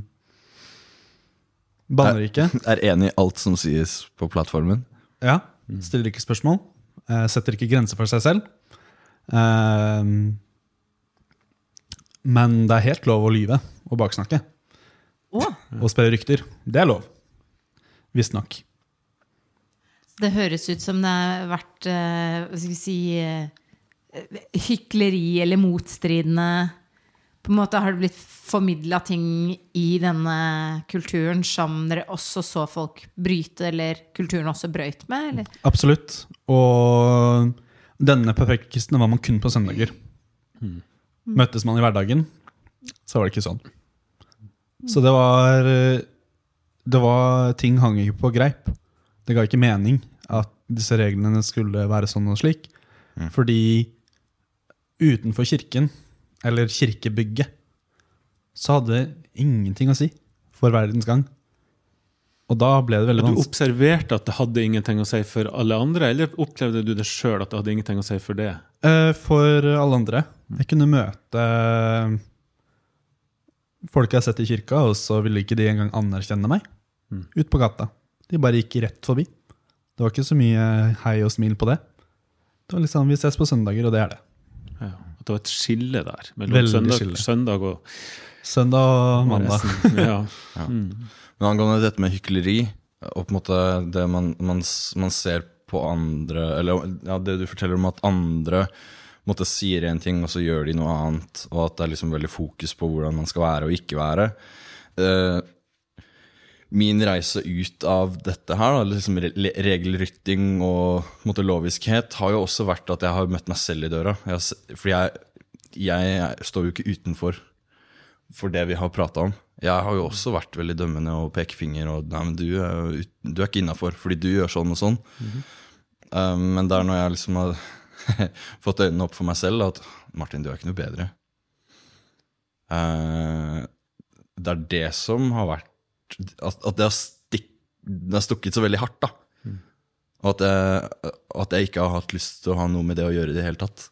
banner ikke. Er enig i alt som sies på plattformen. Ja, Stiller ikke spørsmål. eh, setter ikke grenser for seg selv. Ehm, men det er helt lov å lyve og baksnakke. Oh. Og spre rykter. Det er lov. Visstnok. det høres ut som det har vært eh, hva skal vi si eh, hykleri eller motstridende På en måte har det blitt formidla ting i denne kulturen som dere også så folk bryte, eller kulturen også brøyt med? Eller? Absolutt. Og denne perfekte kristne var man kun på søndager. Møttes man i hverdagen, så var det ikke sånn. Så det var Det var Ting hang ikke på greip. Det ga ikke mening at disse reglene skulle være sånn og slik. Fordi utenfor kirken, eller kirkebygget, så hadde det ingenting å si for verdens gang. Og da ble det veldig vanskelig. Du observerte at det hadde ingenting å si for alle andre, eller opplevde du det sjøl at det hadde ingenting å si for det? Eh, For alle andre. Jeg kunne møte folk jeg har sett i kirka, og så ville ikke de engang anerkjenne meg ut på gata. De bare gikk rett forbi. Det var ikke så mye hei og smil på det. Det var liksom, Vi ses på søndager, og det er det. Ja, det var et skille der mellom søndag, skille. søndag og Søndag og mandag. ja. Ja. Men angående dette med hykleri, og på en måte det man, man, man ser på andre Eller ja, det du forteller om at andre på måte sier en ting, og så gjør de noe annet, og at det er liksom veldig fokus på hvordan man skal være og ikke være. Eh, min reise ut av dette her, da, liksom re- regelrytting og måte, har jo også vært at jeg har møtt meg selv i døra. Jeg, fordi jeg, jeg står jo ikke utenfor for det vi har prata om. Jeg har jo også vært veldig dømmende og pekefinger og nei, men du er, du er ikke innafor fordi du gjør sånn og sånn. Um, men det er når jeg liksom har fått øynene opp for meg selv, at Martin, du er ikke noe bedre. Uh, det er det som har vært At, det, har stukket så veldig hardt, da. Og at jeg, at jeg ikke har hatt lyst til å ha noe med det å gjøre i det hele tatt.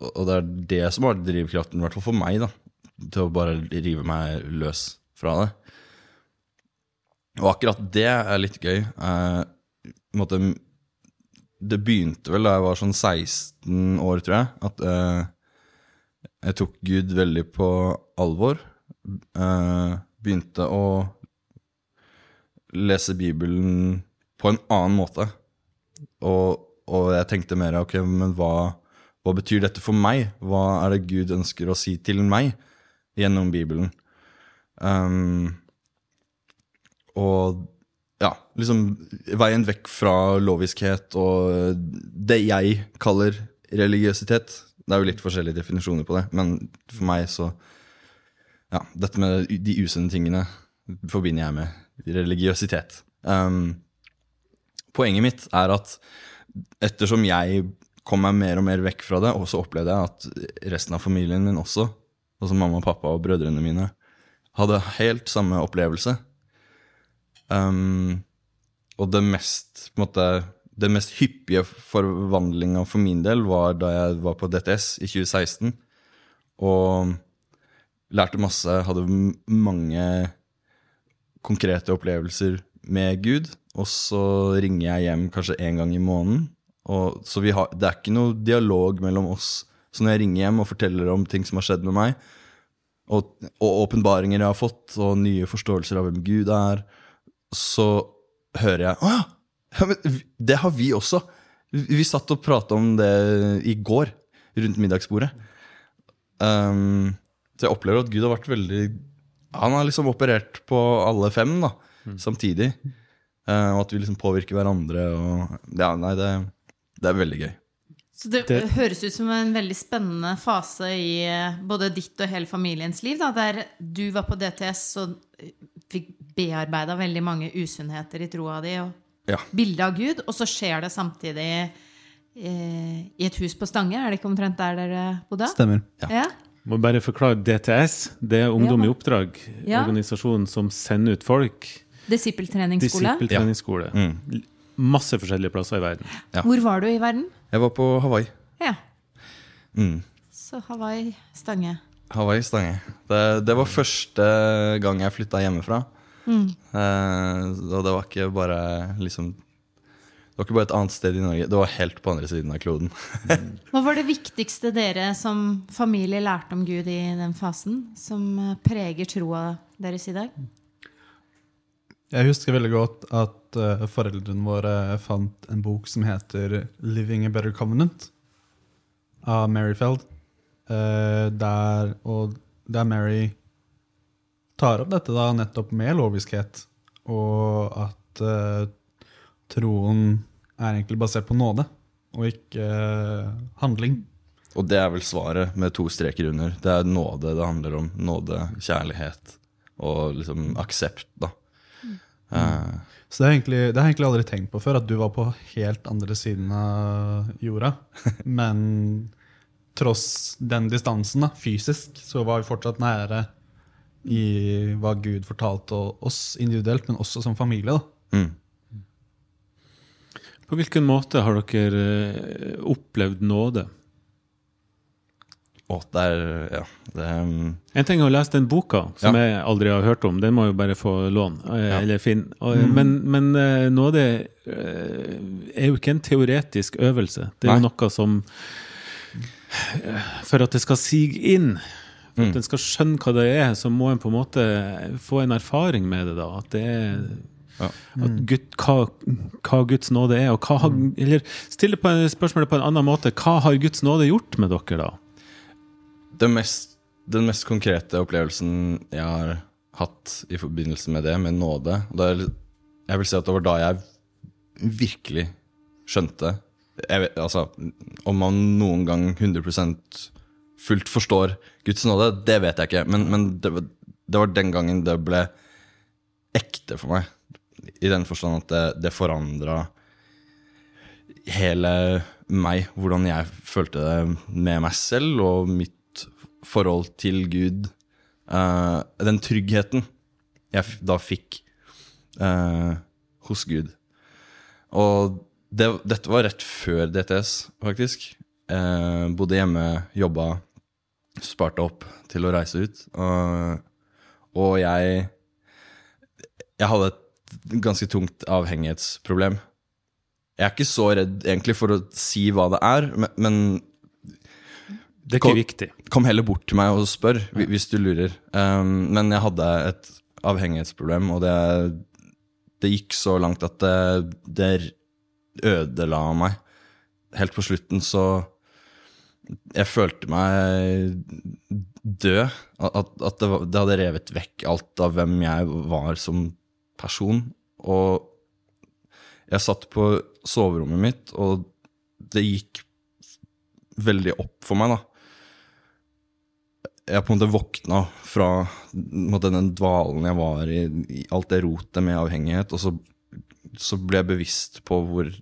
Og det er det som har drivkraften, i hvert fall for meg, da. Til å bare rive meg løs fra det. Og akkurat det er litt gøy. Eh, måte, det begynte vel da jeg var sånn 16 år, tror jeg. At eh, jeg tok Gud veldig på alvor. Eh, begynte å lese Bibelen på en annen måte. Og, og jeg tenkte mer ok, men hva, hva betyr dette for meg? Hva er det Gud ønsker å si til meg gjennom Bibelen? Um, og ja, liksom veien vekk fra loviskhet og det jeg kaller religiøsitet. Det er jo litt forskjellige definisjoner på det, men for meg så Ja, dette med de usunne tingene forbinder jeg med religiøsitet. Um, poenget mitt er at ettersom jeg kom meg mer og mer vekk fra det, og så opplevde jeg at resten av familien min også, altså mamma, pappa og brødrene mine, hadde helt samme opplevelse. Um, og det mest, på en måte, det mest hyppige forvandlinga for min del var da jeg var på DTS i 2016. Og lærte masse, hadde mange konkrete opplevelser med Gud. Og så ringer jeg hjem kanskje én gang i måneden. Og, så har, det er ikke noe dialog mellom oss. Så når jeg ringer hjem og forteller om ting som har skjedd med meg, og åpenbaringer jeg har fått, og nye forståelser av hvem Gud er, så hører jeg Å ja! men det har vi også. Vi satt og prata om det i går, rundt middagsbordet. Um, så jeg opplever at Gud har vært veldig Han har liksom operert på alle fem da, samtidig. Uh, og at vi liksom påvirker hverandre. Og, ja, nei, det, det er veldig gøy. Så det, Det- høres ut som en veldig spennende fase i eh, både ditt og hele familiens liv, da, der du var på DTS og eh, fikk bearbeida veldig mange usunnheter i troa di og Ja. bildet av Gud, og så skjer det samtidig eh, i et hus på Stange. Er det ikke omtrent der dere bodde? Stemmer. Ja. Må bare forklare DTS. Det er Ungdom i oppdrag. Ja. Organisasjonen som sender ut folk. Disippeltreningsskole. Disippeltreningsskole. Mm. Masse forskjellige plasser i verden. Ja. Hvor var du i verden? Jeg var på Hawaii. Ja. Mm. Så Hawaii, Stange. Hawaii Stange. Det, det var første gang jeg flytta hjemmefra. Eh, og det var ikke bare liksom Det var ikke bare et annet sted i Norge, det var helt på andre siden av kloden. Hva var det viktigste dere som familie lærte om Gud i den fasen, som eh, preger troa deres i dag? Jeg husker veldig godt at uh, foreldrene våre fant en bok som heter 'Living a Better Covenant' av Mary Feld. Eh, der, og der Mary tar opp dette da nettopp med loviskhet, og at uh, troen er egentlig basert på nåde, og ikke eh, handling. Og det er vel svaret med to streker under. Det er nåde det handler om. Nåde, kjærlighet og liksom aksept, da. Eh, Så det har, egentlig, det har jeg egentlig aldri tenkt på før, at du var på helt andre siden av jorda. Men tross den distansen, da, fysisk, så var vi fortsatt nære i hva Gud fortalte oss individuelt, men også som familie. da. mm. På hvilken måte har dere eh, opplevd nåde? Og det er Ja. Det, um... En ting er å lese den boka, som Ja. jeg aldri har hørt om. Den må jo bare få lån, eh, eller finne. Og, Men, men eh, nåde er jo ikke en teoretisk øvelse. Det er jo noe som For at det skal sige inn, for Mm. at en skal skjønne hva det er, så må en på en måte få en erfaring med det. da, At det er Ja. at Gud, hva, hva Guds nåde er. og hva har, Eller stille på spørsmålet på en annen måte. Hva har Guds nåde gjort med dere, da? det mest, den mest konkrete opplevelsen jeg har hatt i forbindelse med det, med nåde jeg, jeg vil si at det var da jeg virkelig skjønte jeg vet, altså, Om man noen gang 100 fullt forstår Guds nåde, det vet jeg ikke. Men, men det, det var den gangen det ble ekte for meg. I den forstand at det, det forandra hele meg, hvordan jeg følte det med meg selv og mitt forhold til Gud. Uh, den tryggheten jeg da fikk uh, hos Gud. Og det, dette var rett før DTS, faktisk. Uh, bodde hjemme, jobba, sparte opp til å reise ut. Og, jeg Jeg hadde et ganske tungt avhengighetsproblem. Jeg er ikke så redd egentlig for å si hva det er, men, men Det er Kom- viktig. kom heller bort til meg og spør ja. hvis du lurer. Um, men jeg hadde et avhengighetsproblem, og det, det gikk så langt at det, det ødela meg. Helt på slutten så jeg følte meg død. At, at det, det hadde revet vekk alt av hvem jeg var som person. Og jeg satt på soverommet mitt, og det gikk veldig opp for meg, da. Jeg på en måte våkna fra måte, den dvalen jeg var i, i alt det rotet med avhengighet, og så, så ble jeg bevisst på hvor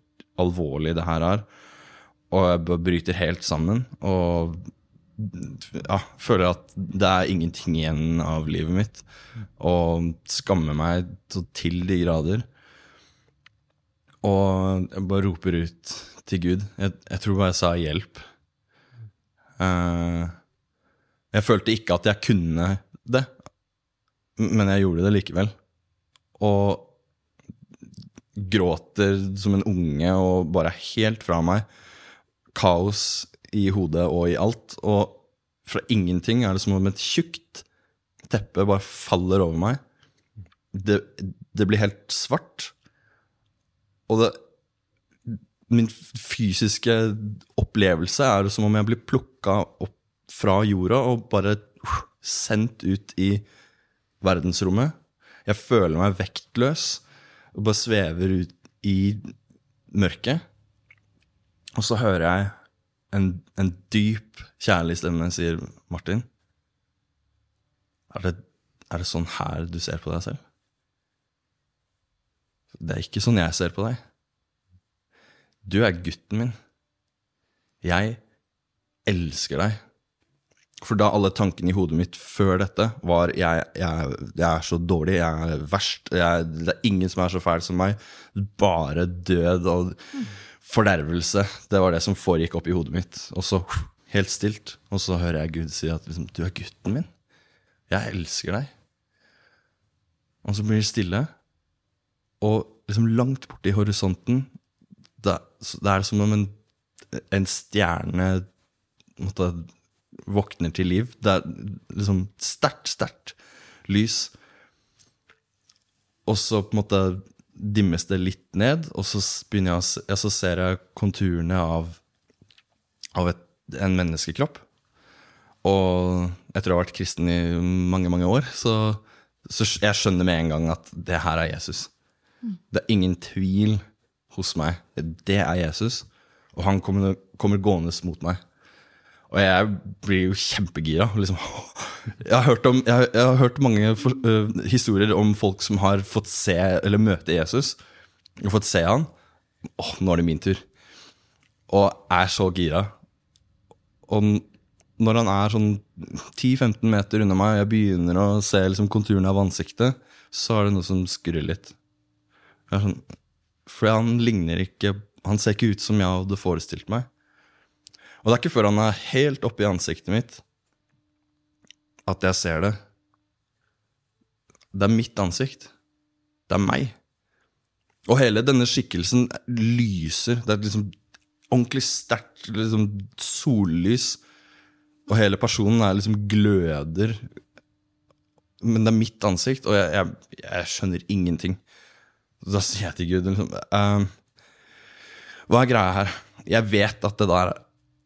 alvorlig det her er. Og jeg bryter helt sammen. Og ja, føler at det er ingenting igjen av livet mitt. Og skammer meg til de grader. Og jeg bare roper ut til Gud. Jeg, jeg tror bare jeg sa hjelp. Uh, jeg følte ikke at jeg kunne det, men jeg gjorde det likevel. Og gråter som en unge og bare er helt fra meg. Kaos i hodet og i alt. Og fra ingenting er det som om et tjukt teppe bare faller over meg. Det, det blir helt svart. Og det Min fysiske opplevelse er som om jeg blir plukka opp fra jorda og bare uh, sendt ut i verdensrommet. Jeg føler meg vektløs og bare svever ut i mørket. Og så hører jeg en, en dyp, kjærlig stemme sier, 'Martin, er det, er det sånn her du ser på deg selv?' Det er ikke sånn jeg ser på deg. Du er gutten min. Jeg elsker deg. For da alle tankene i hodet mitt før dette var jeg, jeg, jeg er så dårlig, jeg er verst, jeg, det er ingen som er så fæl som meg. Bare død og fordervelse. Det var det som foregikk opp i hodet mitt. Og så helt stilt. Og så hører jeg Gud si at liksom, 'du er gutten min'. Jeg elsker deg. Og så blir det stille. Og liksom langt borte i horisonten, det, det er som om en, en stjerne måtte, våkner til liv. Det er liksom sterkt, sterkt lys. Og så på en måte dimmes det litt ned, og så, jeg ja, så ser jeg konturene av, av et, en menneskekropp. Og etter å ha vært kristen i mange, mange år, så, så jeg skjønner med en gang at det her er Jesus. Det er ingen tvil hos meg. Det er Jesus. Og han kommer, kommer gående mot meg. Og jeg blir jo kjempegira. Liksom. Jeg, har hørt om, jeg, jeg har hørt mange for, uh, historier om folk som har fått se eller møte Jesus. Og fått se han. Åh, nå er det min tur. Og er så gira. Og når han er sånn 10-15 meter unna meg, og jeg begynner å se liksom konturene av ansiktet, så er det noe som skurrer litt. Sånn, for han ligner ikke Han ser ikke ut som jeg hadde forestilt meg. Og det er ikke før han er helt oppi ansiktet mitt at jeg ser det. Det er mitt ansikt. Det er meg. Og hele denne skikkelsen lyser. Det er liksom ordentlig sterkt liksom sollys. Og hele personen er liksom gløder. Men det er mitt ansikt, og jeg, jeg, jeg skjønner ingenting. Da sier jeg til Gud liksom, uh, Hva er greia her? Jeg vet at det der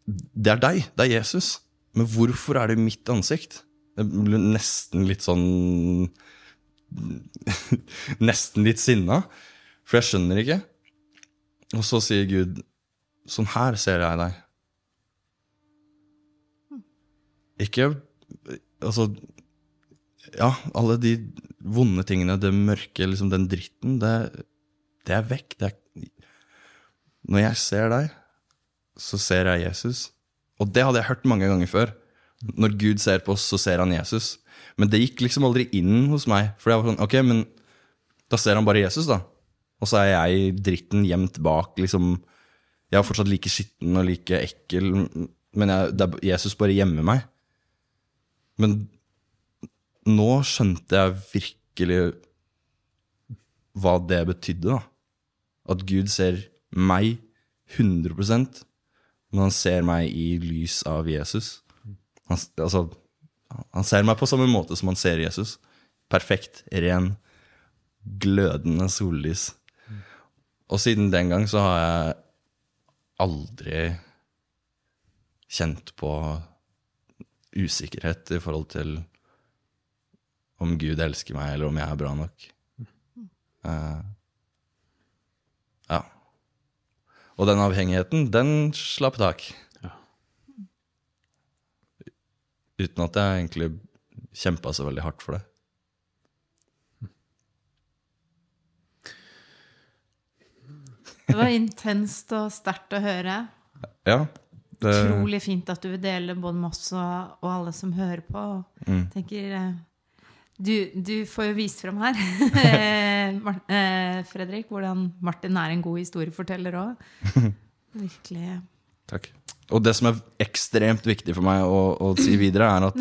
Det er deg. Det er Jesus. Men hvorfor er det mitt ansikt? Det blir nesten litt sånn Nesten litt sinna. For jeg skjønner ikke. Og så sier Gud, sånn her ser jeg deg. Ikke Altså Ja, alle de vonde tingene, det mørke, liksom den dritten, det, det er vekk. Det er, når jeg ser deg, så ser jeg Jesus. Og det hadde jeg hørt mange ganger før. Når Gud ser på oss, så ser han Jesus. Men det gikk liksom aldri inn hos meg. For jeg var sånn, ok, men da ser han bare Jesus, da. Og så er jeg dritten gjemt bak, liksom. Jeg er fortsatt like skitten og like ekkel, men jeg, Jesus bare gjemmer meg. Men nå skjønte jeg virkelig hva det betydde, da. At Gud ser meg 100 men han ser meg i lys av Jesus. Han, altså, han ser meg på samme måte som han ser Jesus. Perfekt, ren, glødende sollys. Og siden den gang så har jeg aldri kjent på usikkerhet i forhold til om Gud elsker meg, eller om jeg er bra nok. Eh, ja. Og den avhengigheten, den slapp tak. Ja. Uten at jeg egentlig kjempa så veldig hardt for det. Det var intenst og sterkt å høre. Ja. Det, Utrolig fint at du vil dele både med oss og, og alle som hører på. Mm. tenker eh, du, du får jo vist fram her, eh, Mar- eh, Fredrik, hvordan Martin er en god historieforteller òg. Virkelig. Takk. Og det som er ekstremt viktig for meg å, å si videre, er at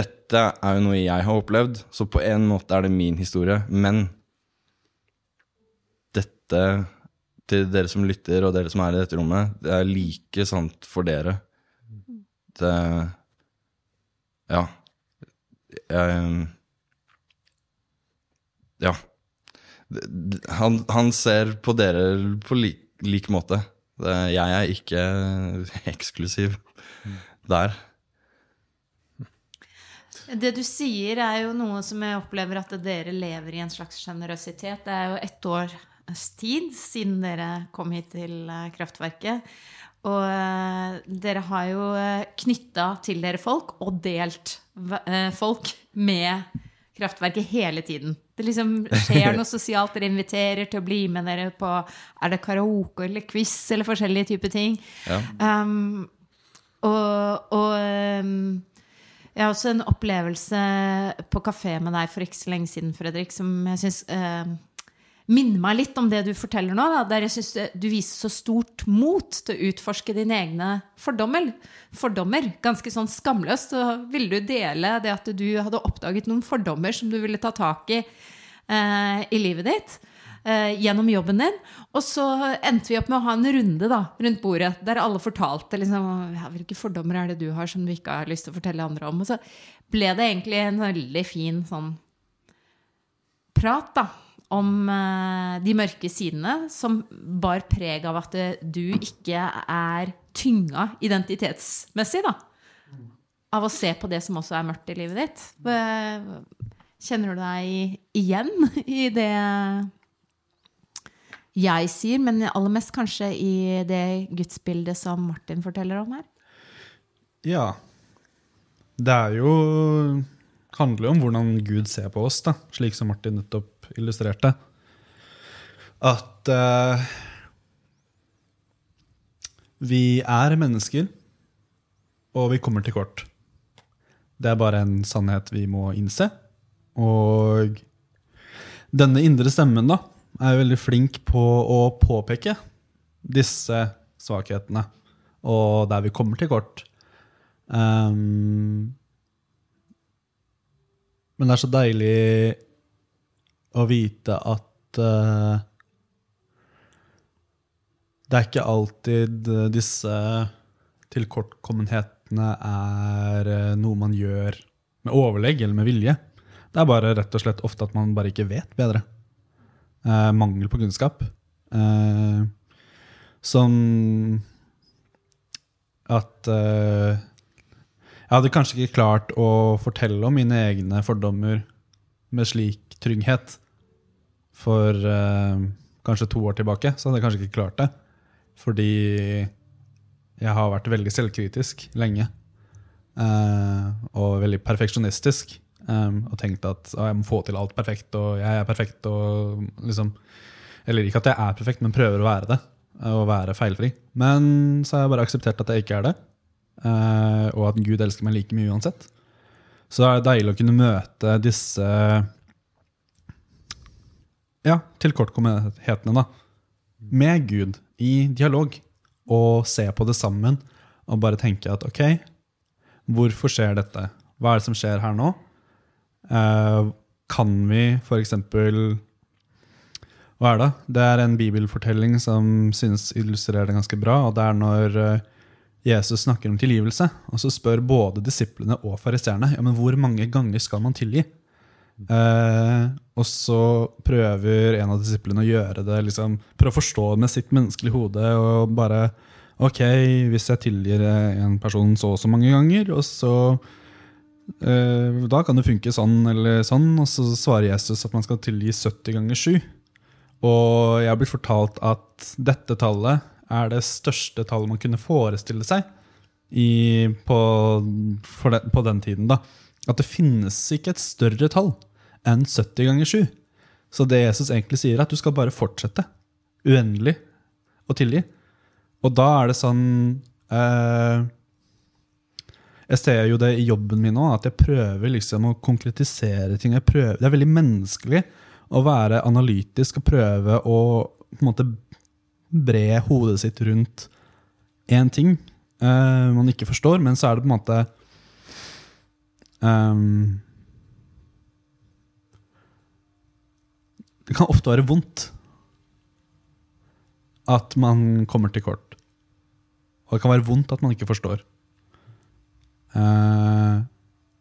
dette er jo noe jeg har opplevd, så på en måte er det min historie. Men dette, til dere som lytter, og dere som er i dette rommet, det er like sant for dere. Det Ja. Jeg Ja. Han, han ser på dere på lik, lik måte. Jeg er ikke eksklusiv der. Det du sier, er jo noe som jeg opplever at dere lever i en slags sjenerøsitet. Det er jo ett års tid siden dere kom hit til eh, kraftverket. Og eh, dere har jo knytta til dere folk og delt eh, folk med kraftverket hele tiden. Det liksom skjer noe sosialt. Dere inviterer til å bli med dere på Er det karaoke eller quiz eller forskjellige typer ting. Ja. Um, og og um, jeg har også en opplevelse på kafé med deg for ikke så lenge siden, Fredrik, som jeg syns um, minner meg litt om det du forteller nå. Da, der jeg syns du viser så stort mot til å utforske dine egne fordommer. fordommer. Ganske sånn skamløst. Så ville du dele det at du hadde oppdaget noen fordommer som du ville ta tak i eh, i livet ditt. eh, gjennom jobben din. Og så endte vi opp med å ha en runde da, rundt bordet der alle fortalte liksom, ja, hvilke fordommer er det du har som du ikke har lyst til å fortelle andre om. Og så ble det egentlig en veldig fin sånn prat da, om eh, de mørke sidene som bar preg av at eh, du ikke er tynga identitetsmessig. da. Av å se på det som også er mørkt i livet ditt. Kjenner du deg igjen i det jeg sier, men aller mest kanskje i det gudsbildet som Martin forteller om her? Ja. Det er jo handler jo om hvordan Gud ser på oss, da, slik som Martin nettopp illustrerte. At uh, vi er mennesker, og vi kommer til kort. Det er bare en sannhet vi må innse. Og denne indre stemmen da, er veldig flink på å påpeke disse svakhetene, og der vi kommer til kort. Um, men det er så deilig å vite at uh, det er ikke alltid eh, disse tilkortkommenhetene er eh, noe man gjør med overlegg eller med vilje. Det er bare rett og slett ofte at man bare ikke vet bedre. Uh, mangel på kunnskap. Uh, som at jeg hadde kanskje ikke klart å fortelle om mine egne fordommer med slik trygghet for eh, kanskje to år tilbake. Så hadde jeg kanskje ikke klart det. Fordi jeg har vært veldig selvkritisk lenge. eh, og veldig perfeksjonistisk. eh, og tenkt at å, jeg må få til alt perfekt, og jeg er perfekt. og liksom, Eller ikke at jeg er perfekt, men prøver å være det. Og være feilfri. Men så har jeg bare akseptert at jeg ikke er det. eh, og at Gud elsker meg like mye uansett. Så det er deilig å kunne møte disse ja, tilkortkommenhetene da, med Gud i dialog, og se på det sammen, og bare tenke at ok, hvorfor skjer dette? Hva er det som skjer her nå? Eh, kan vi eksempel Hva er det? Det er en bibelfortelling som synes illustrerer det ganske bra, og det er når eh, Jesus snakker om tilgivelse, og så spør både disiplene og fariseerne ja, men hvor mange ganger skal man tilgi. Eh, og så prøver en av disiplene å gjøre det liksom, prøve å forstå med sitt menneskelige hode og bare Ok, hvis jeg tilgir eh, en person så og så mange ganger, og så eh, Da kan det funke sånn eller sånn. Og så svarer Jesus at man skal tilgi 70 ganger 7. Og jeg blitt fortalt at dette tallet er det største tallet man kunne forestille seg i, på, den, på den tiden. da. At det finnes ikke et større tall enn 70 ganger 7. Så det Jesus egentlig sier, er at du skal bare fortsette uendelig å tilgi. Og da er det sånn eh, Jeg ser jo det i jobben min nå, at jeg prøver liksom å konkretisere ting. Prøver, det er veldig menneskelig å være analytisk og prøve å på en måte bre hodet sitt rundt én ting eh, man ikke forstår, men så er det på en måte ehm, Det kan ofte være vondt at man kommer til kort. Og det kan være vondt at man ikke forstår. Eh,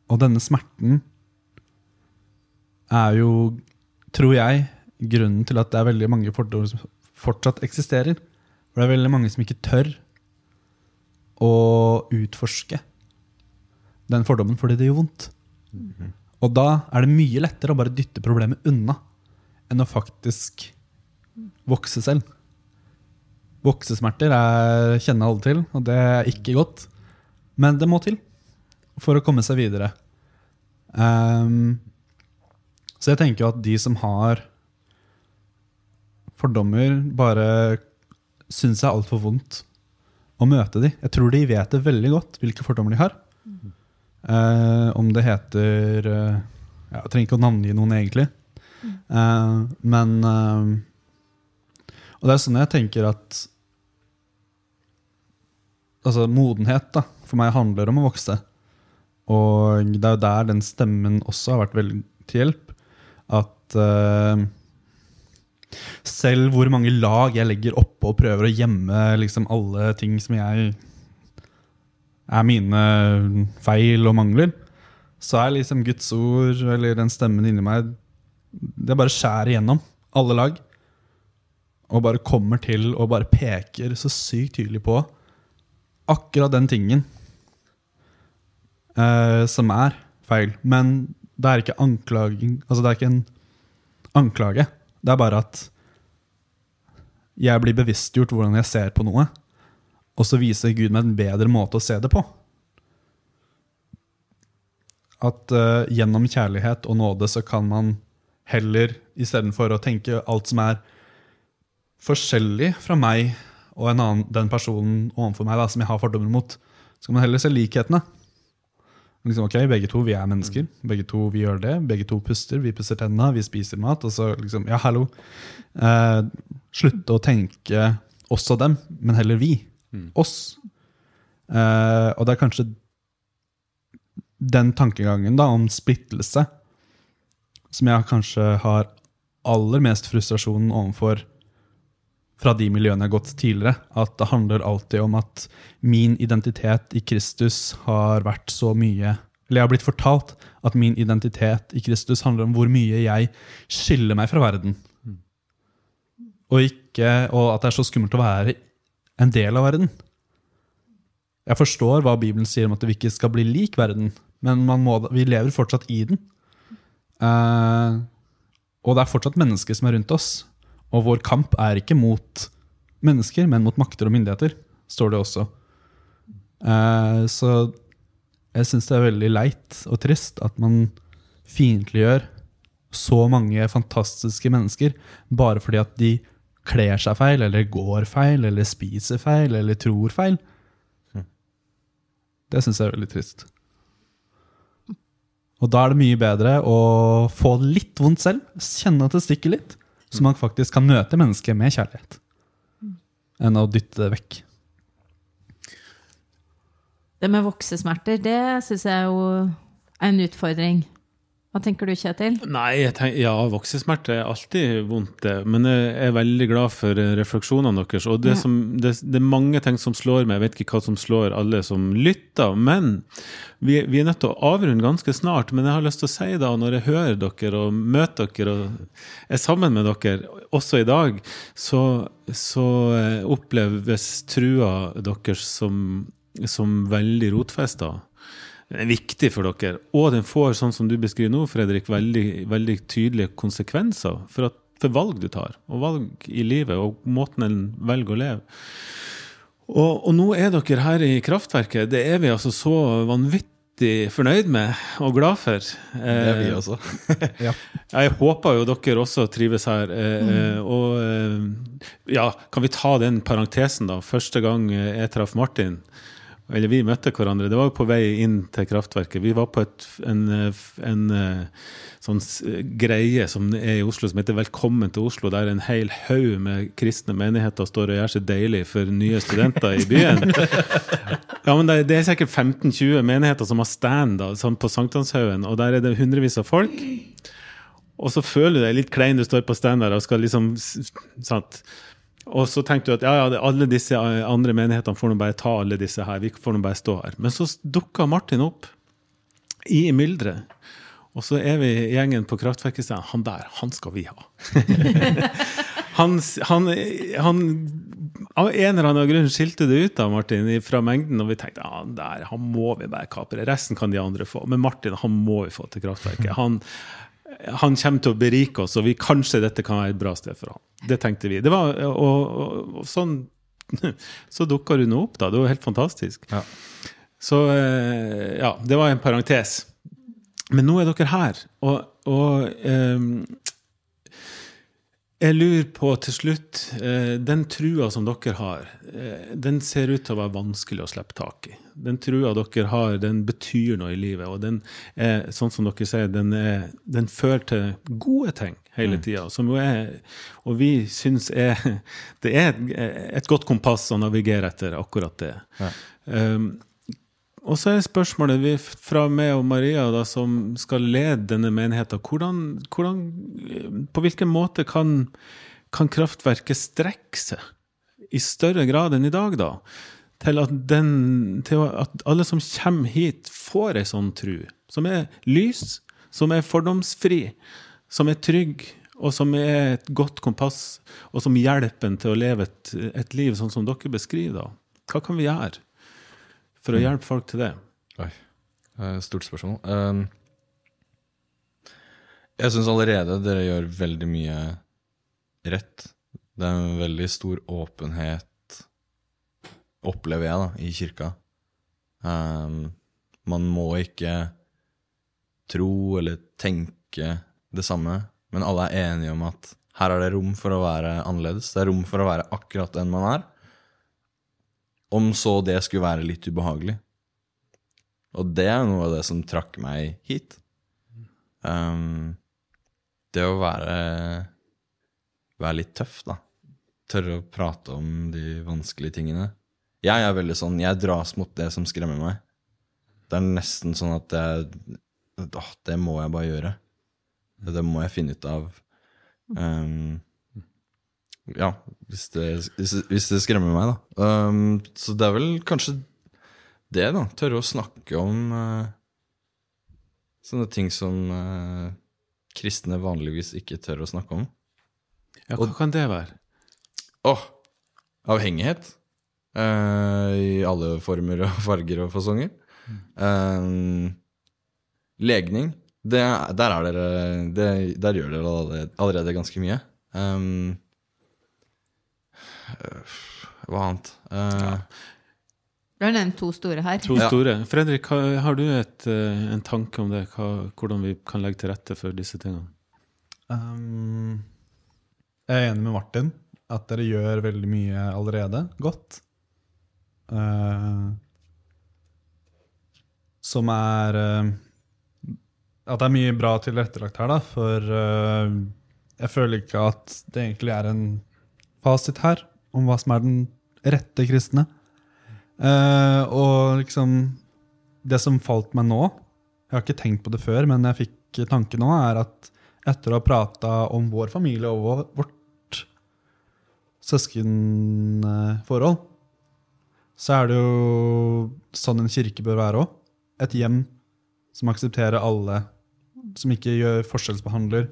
og denne smerten er jo, tror jeg, grunnen til at det er veldig mange fordommer som fortsatt eksisterer. For det er veldig mange som ikke tør å utforske den fordommen fordi det gjør vondt. Og da er det mye lettere å bare dytte problemet unna enn å faktisk vokse selv. Voksesmerter er, kjenner alle til, og det er ikke godt. Men det må til for å komme seg videre. Um, så jeg tenker jo at de som har fordommer, bare syns det er altfor vondt å møte de. Jeg tror de vet det veldig godt, hvilke fordommer de har. Uh, om det heter uh, Jeg trenger ikke å navngi noen, egentlig. Eh, men uh, Og det er sånn jeg tenker at Altså, modenhet da, for meg handler om å vokse. Og det er jo der den stemmen også har vært veldig til hjelp. At uh, selv hvor mange lag jeg legger oppå og prøver å gjemme liksom alle ting som jeg er mine feil og mangler, så er liksom Guds ord eller den stemmen inni meg Det bare skjærer igjennom alle lag. Og bare kommer til og bare peker så sykt tydelig på akkurat den tingen eh, som er feil. Men det er ikke anklaging Altså, det er ikke en anklage. Det er bare at jeg blir bevisstgjort hvordan jeg ser på noe, og så viser Gud meg en bedre måte å se det på. At uh, gjennom kjærlighet og nåde så kan man heller, istedenfor å tenke alt som er forskjellig fra meg og en annen, den personen overfor meg da, som jeg har fordommer mot, så kan man heller se likhetene. Liksom, ok, Begge to vi er mennesker. Begge to vi gjør det. Begge to puster. Vi pusser tennene, vi spiser mat. Og så liksom, ja, hallo. Eh, slutte å tenke også dem, men heller vi. Oss. Eh, og det er kanskje den tankegangen da, om splittelse som jeg kanskje har aller mest frustrasjonen overfor fra de miljøene jeg har gått tidligere. At det handler alltid om at min identitet i Kristus har vært så mye Eller jeg har blitt fortalt at min identitet i Kristus handler om hvor mye jeg skiller meg fra verden. Og, ikke, og at det er så skummelt å være en del av verden. Jeg forstår hva Bibelen sier om at vi ikke skal bli lik verden, men man må, vi lever fortsatt i den. Eh, og det er fortsatt mennesker som er rundt oss. Og vår kamp er ikke mot mennesker, men mot makter og myndigheter, står det også. Eh, så jeg syns det er veldig leit og trist at man fiendtliggjør så mange fantastiske mennesker bare fordi at de kler seg feil, eller går feil, eller spiser feil, eller tror feil. Det syns jeg er veldig trist. Og da er det mye bedre å få litt vondt selv, kjenne at det stikker litt, så man faktisk kan møte mennesket med kjærlighet, enn å dytte det vekk. Det med voksesmerter, det syns jeg jo er en utfordring. Hva tenker du, Kjetil? Nei, tenker, ja, voksesmerte er alltid vondt, det. Men jeg er veldig glad for eh, refleksjonene deres. Og det, Ja. som, det, det er mange ting som slår meg. Jeg vet ikke hva som slår alle som lytter. Men vi, vi er nødt til å avrunde ganske snart. Men jeg har lyst til å si da, når jeg hører dere og møter dere og er sammen med dere, også i dag, så, så eh, oppleves trua deres som, som veldig rotfesta. Den er viktig for dere, og den får, sånn som du beskriver nå, Fredrik, veldig, veldig tydelige konsekvenser for, at, for valg du tar, og valg i livet, og måten en velger å leve. Og, og nå er dere her i kraftverket. Det er vi altså så vanvittig fornøyd med og glad for. Det er vi også. Ja. Jeg håper jo dere også trives her. eh, eh, Og eh, ja, kan vi ta den parentesen, da? Første gang eh, jeg traff Martin, eller vi møtte hverandre, det var jo på vei inn til kraftverket. Vi var på et, en, eh, en eh, sånn greie som er i Oslo, som heter Velkommen til Oslo, der en hel haug med kristne menigheter står og gjør seg deilig for nye studenter i byen. Ja, men det, det er sikkert 15-20 menigheter som har stand da, sånn på Sankthanshaugen, og der er det hundrevis av folk. Og så føler du deg litt klein du står på stand der og skal liksom sant? Og så tenkte du at ja, ja, alle disse andre menighetene får nå bare ta alle disse her. Vi får nå bare stå her. Men så dukka Martin opp i mylderet. Og så er vi gjengen på Kraftverket og han der, han skal vi ha. han, han, han Av en eller annen grunn skilte det ut av Martin fra mengden, og vi tenkte ja, der, han må vi bare kapre. Resten kan de andre få. Men Martin han må vi få til Kraftverket. Han, han kommer til å berike oss, og vi, kanskje dette kan være et bra sted for ham. Det tenkte vi. Det var, og, og, og sånn Så dukka du nå opp, da. Det var helt fantastisk. Ja. Så eh, ja, det var en parentes. Men nå er dere her, og, og um, jeg lurer på til slutt eh, Den trua som dere har, eh, den ser ut til å være vanskelig å slippe tak i. Den trua dere har, den betyr noe i livet. Og den er, sånn som dere sier, den, er, den fører til gode ting hele tida. Som jo er Og vi syns er Det er et, et godt kompass å navigere etter akkurat det. Ja. Um, og så er spørsmålet vi, fra meg og Maria, da, som skal lede denne menigheten, hvordan, hvordan, på hvilken måte kan, kan kraftverket strekke seg i større grad enn i dag, da? Til at, den, til at alle som kommer hit, får ei sånn tru, som er lys, som er fordomsfri, som er trygg, og som er et godt kompass, og som hjelper en til å leve et, et liv sånn som dere beskriver. Hva kan vi gjøre? for å hjelpe folk til det? Oi. Stort spørsmål. Um, jeg syns allerede dere gjør veldig mye rett. Det er en veldig stor åpenhet, opplever jeg, da, i kirka. Um, man må ikke tro eller tenke det samme, men alle er enige om at her er det rom for å være annerledes. Det er rom for å være akkurat den man er. Om så det skulle være litt ubehagelig. Og det er noe av det som trakk meg hit. Um, det å være være litt tøff, da. Tørre å prate om de vanskelige tingene. Jeg er veldig sånn, jeg dras mot det som skremmer meg. Det er nesten sånn at jeg å, Det må jeg bare gjøre. Det må jeg finne ut av. Um, ja, hvis det, hvis, det- hvis det skremmer meg, da. Um, så det er vel kanskje det, da. Tørre å snakke om uh, sånne ting som uh, kristne vanligvis ikke tør å snakke om. Ja, hva kan det være? Å, avhengighet. Eh, I alle former og farger og fasonger. Eh, legning. Det, der, er dere, det, der gjør dere allerede, allerede ganske mye. Um, hva annet? Eh, Du har nevnt to store her. To Ja. Fredrik, hva- har du et, en tanke om det? Hva, hvordan vi kan legge til rette for disse tingene? Um, jeg er enig med Martin at dere gjør veldig mye allerede godt. Uh, som er uh, At det er mye bra tilrettelagt her, da. For uh, jeg føler ikke at det egentlig er en fasit her om hva som er den rette kristne. Og liksom Det som falt meg nå Jeg har ikke tenkt på det før, men jeg fikk tanke nå, er at etter å ha prata om vår familie og vår, vårt søskenforhold, så er det jo sånn en kirke bør være òg. Et hjem som aksepterer alle, som ikke gjør forskjellsbehandler.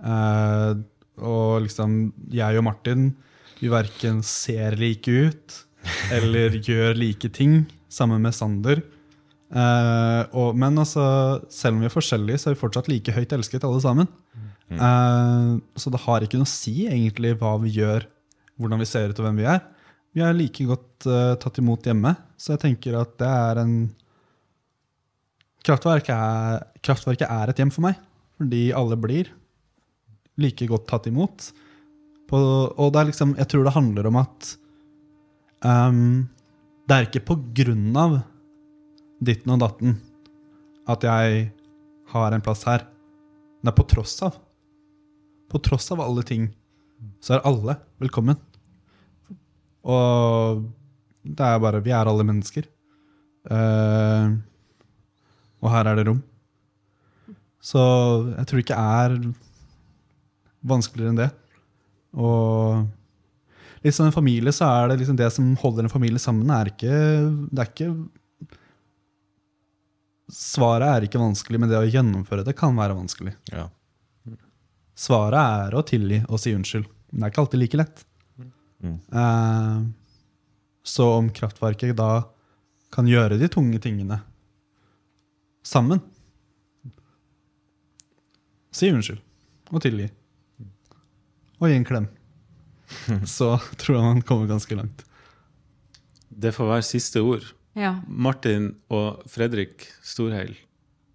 Eh, og liksom, jeg og Martin, vi verken ser like ut eller gjør like ting, sammen med Sander. Eh, og, men altså, selv om vi er forskjellige, så er vi fortsatt like høyt elsket alle sammen. Eh, så det har ikke noe å si egentlig hva vi gjør, hvordan vi ser ut og hvem vi er. Vi er like godt uh, tatt imot hjemme, så jeg tenker at det er en Kraftverket er, kraftverket er et hjem for meg, fordi alle blir like godt tatt imot. På, og det er liksom, jeg tror det handler om at um, det er ikke på grunn av ditten og datten at jeg har en plass her. Det er på tross av. På tross av alle ting så er alle velkommen. Og det er bare Vi er alle mennesker. Uh, og her er det rom. Så jeg tror det ikke er vanskeligere enn det. Og litt som en familie, så er det liksom det som holder en familie sammen, er ikke Det er ikke Svaret er ikke vanskelig, men det å gjennomføre det kan være vanskelig. Ja. Svaret er å tilgi og si unnskyld. Men det er ikke alltid like lett. Eh, så om kraftverket da kan gjøre de tunge tingene sammen Si unnskyld og tilgi. Og gi en klem. Så tror jeg man kommer ganske langt. Det får være siste ord. Ja. Martin og Fredrik Storheil,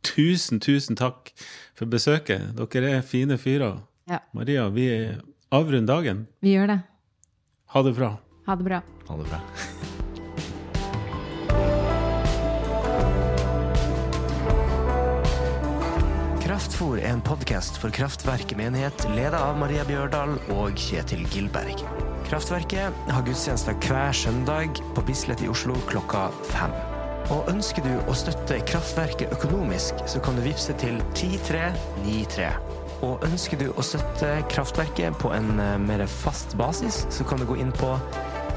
tusen, tusen takk for besøket. Dere er fine fyrer. Ja. Maria, vi avrunder dagen. Vi gjør det. Ha det bra. Ha det bra. Ha det bra. Kraftfor er en podkast for Kraftverket menighet, ledet av Maria Bjørdal og Kjetil Gilberg. Kraftverket har gudstjenester hver søndag på Bislett i Oslo klokka fem. Og ønsker du å støtte Kraftverket økonomisk, så kan du vippse til 10393. Og ønsker du å støtte Kraftverket på en eh, mer fast basis, så kan du gå inn på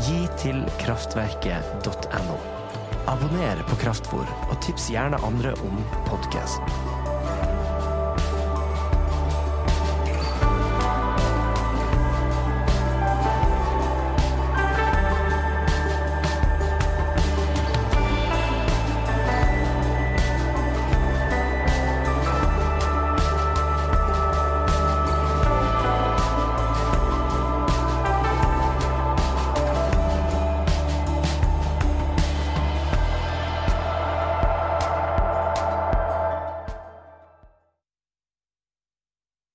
gitilkraftverket.no. Abonner på Kraftfor, og tips gjerne andre om podkasten.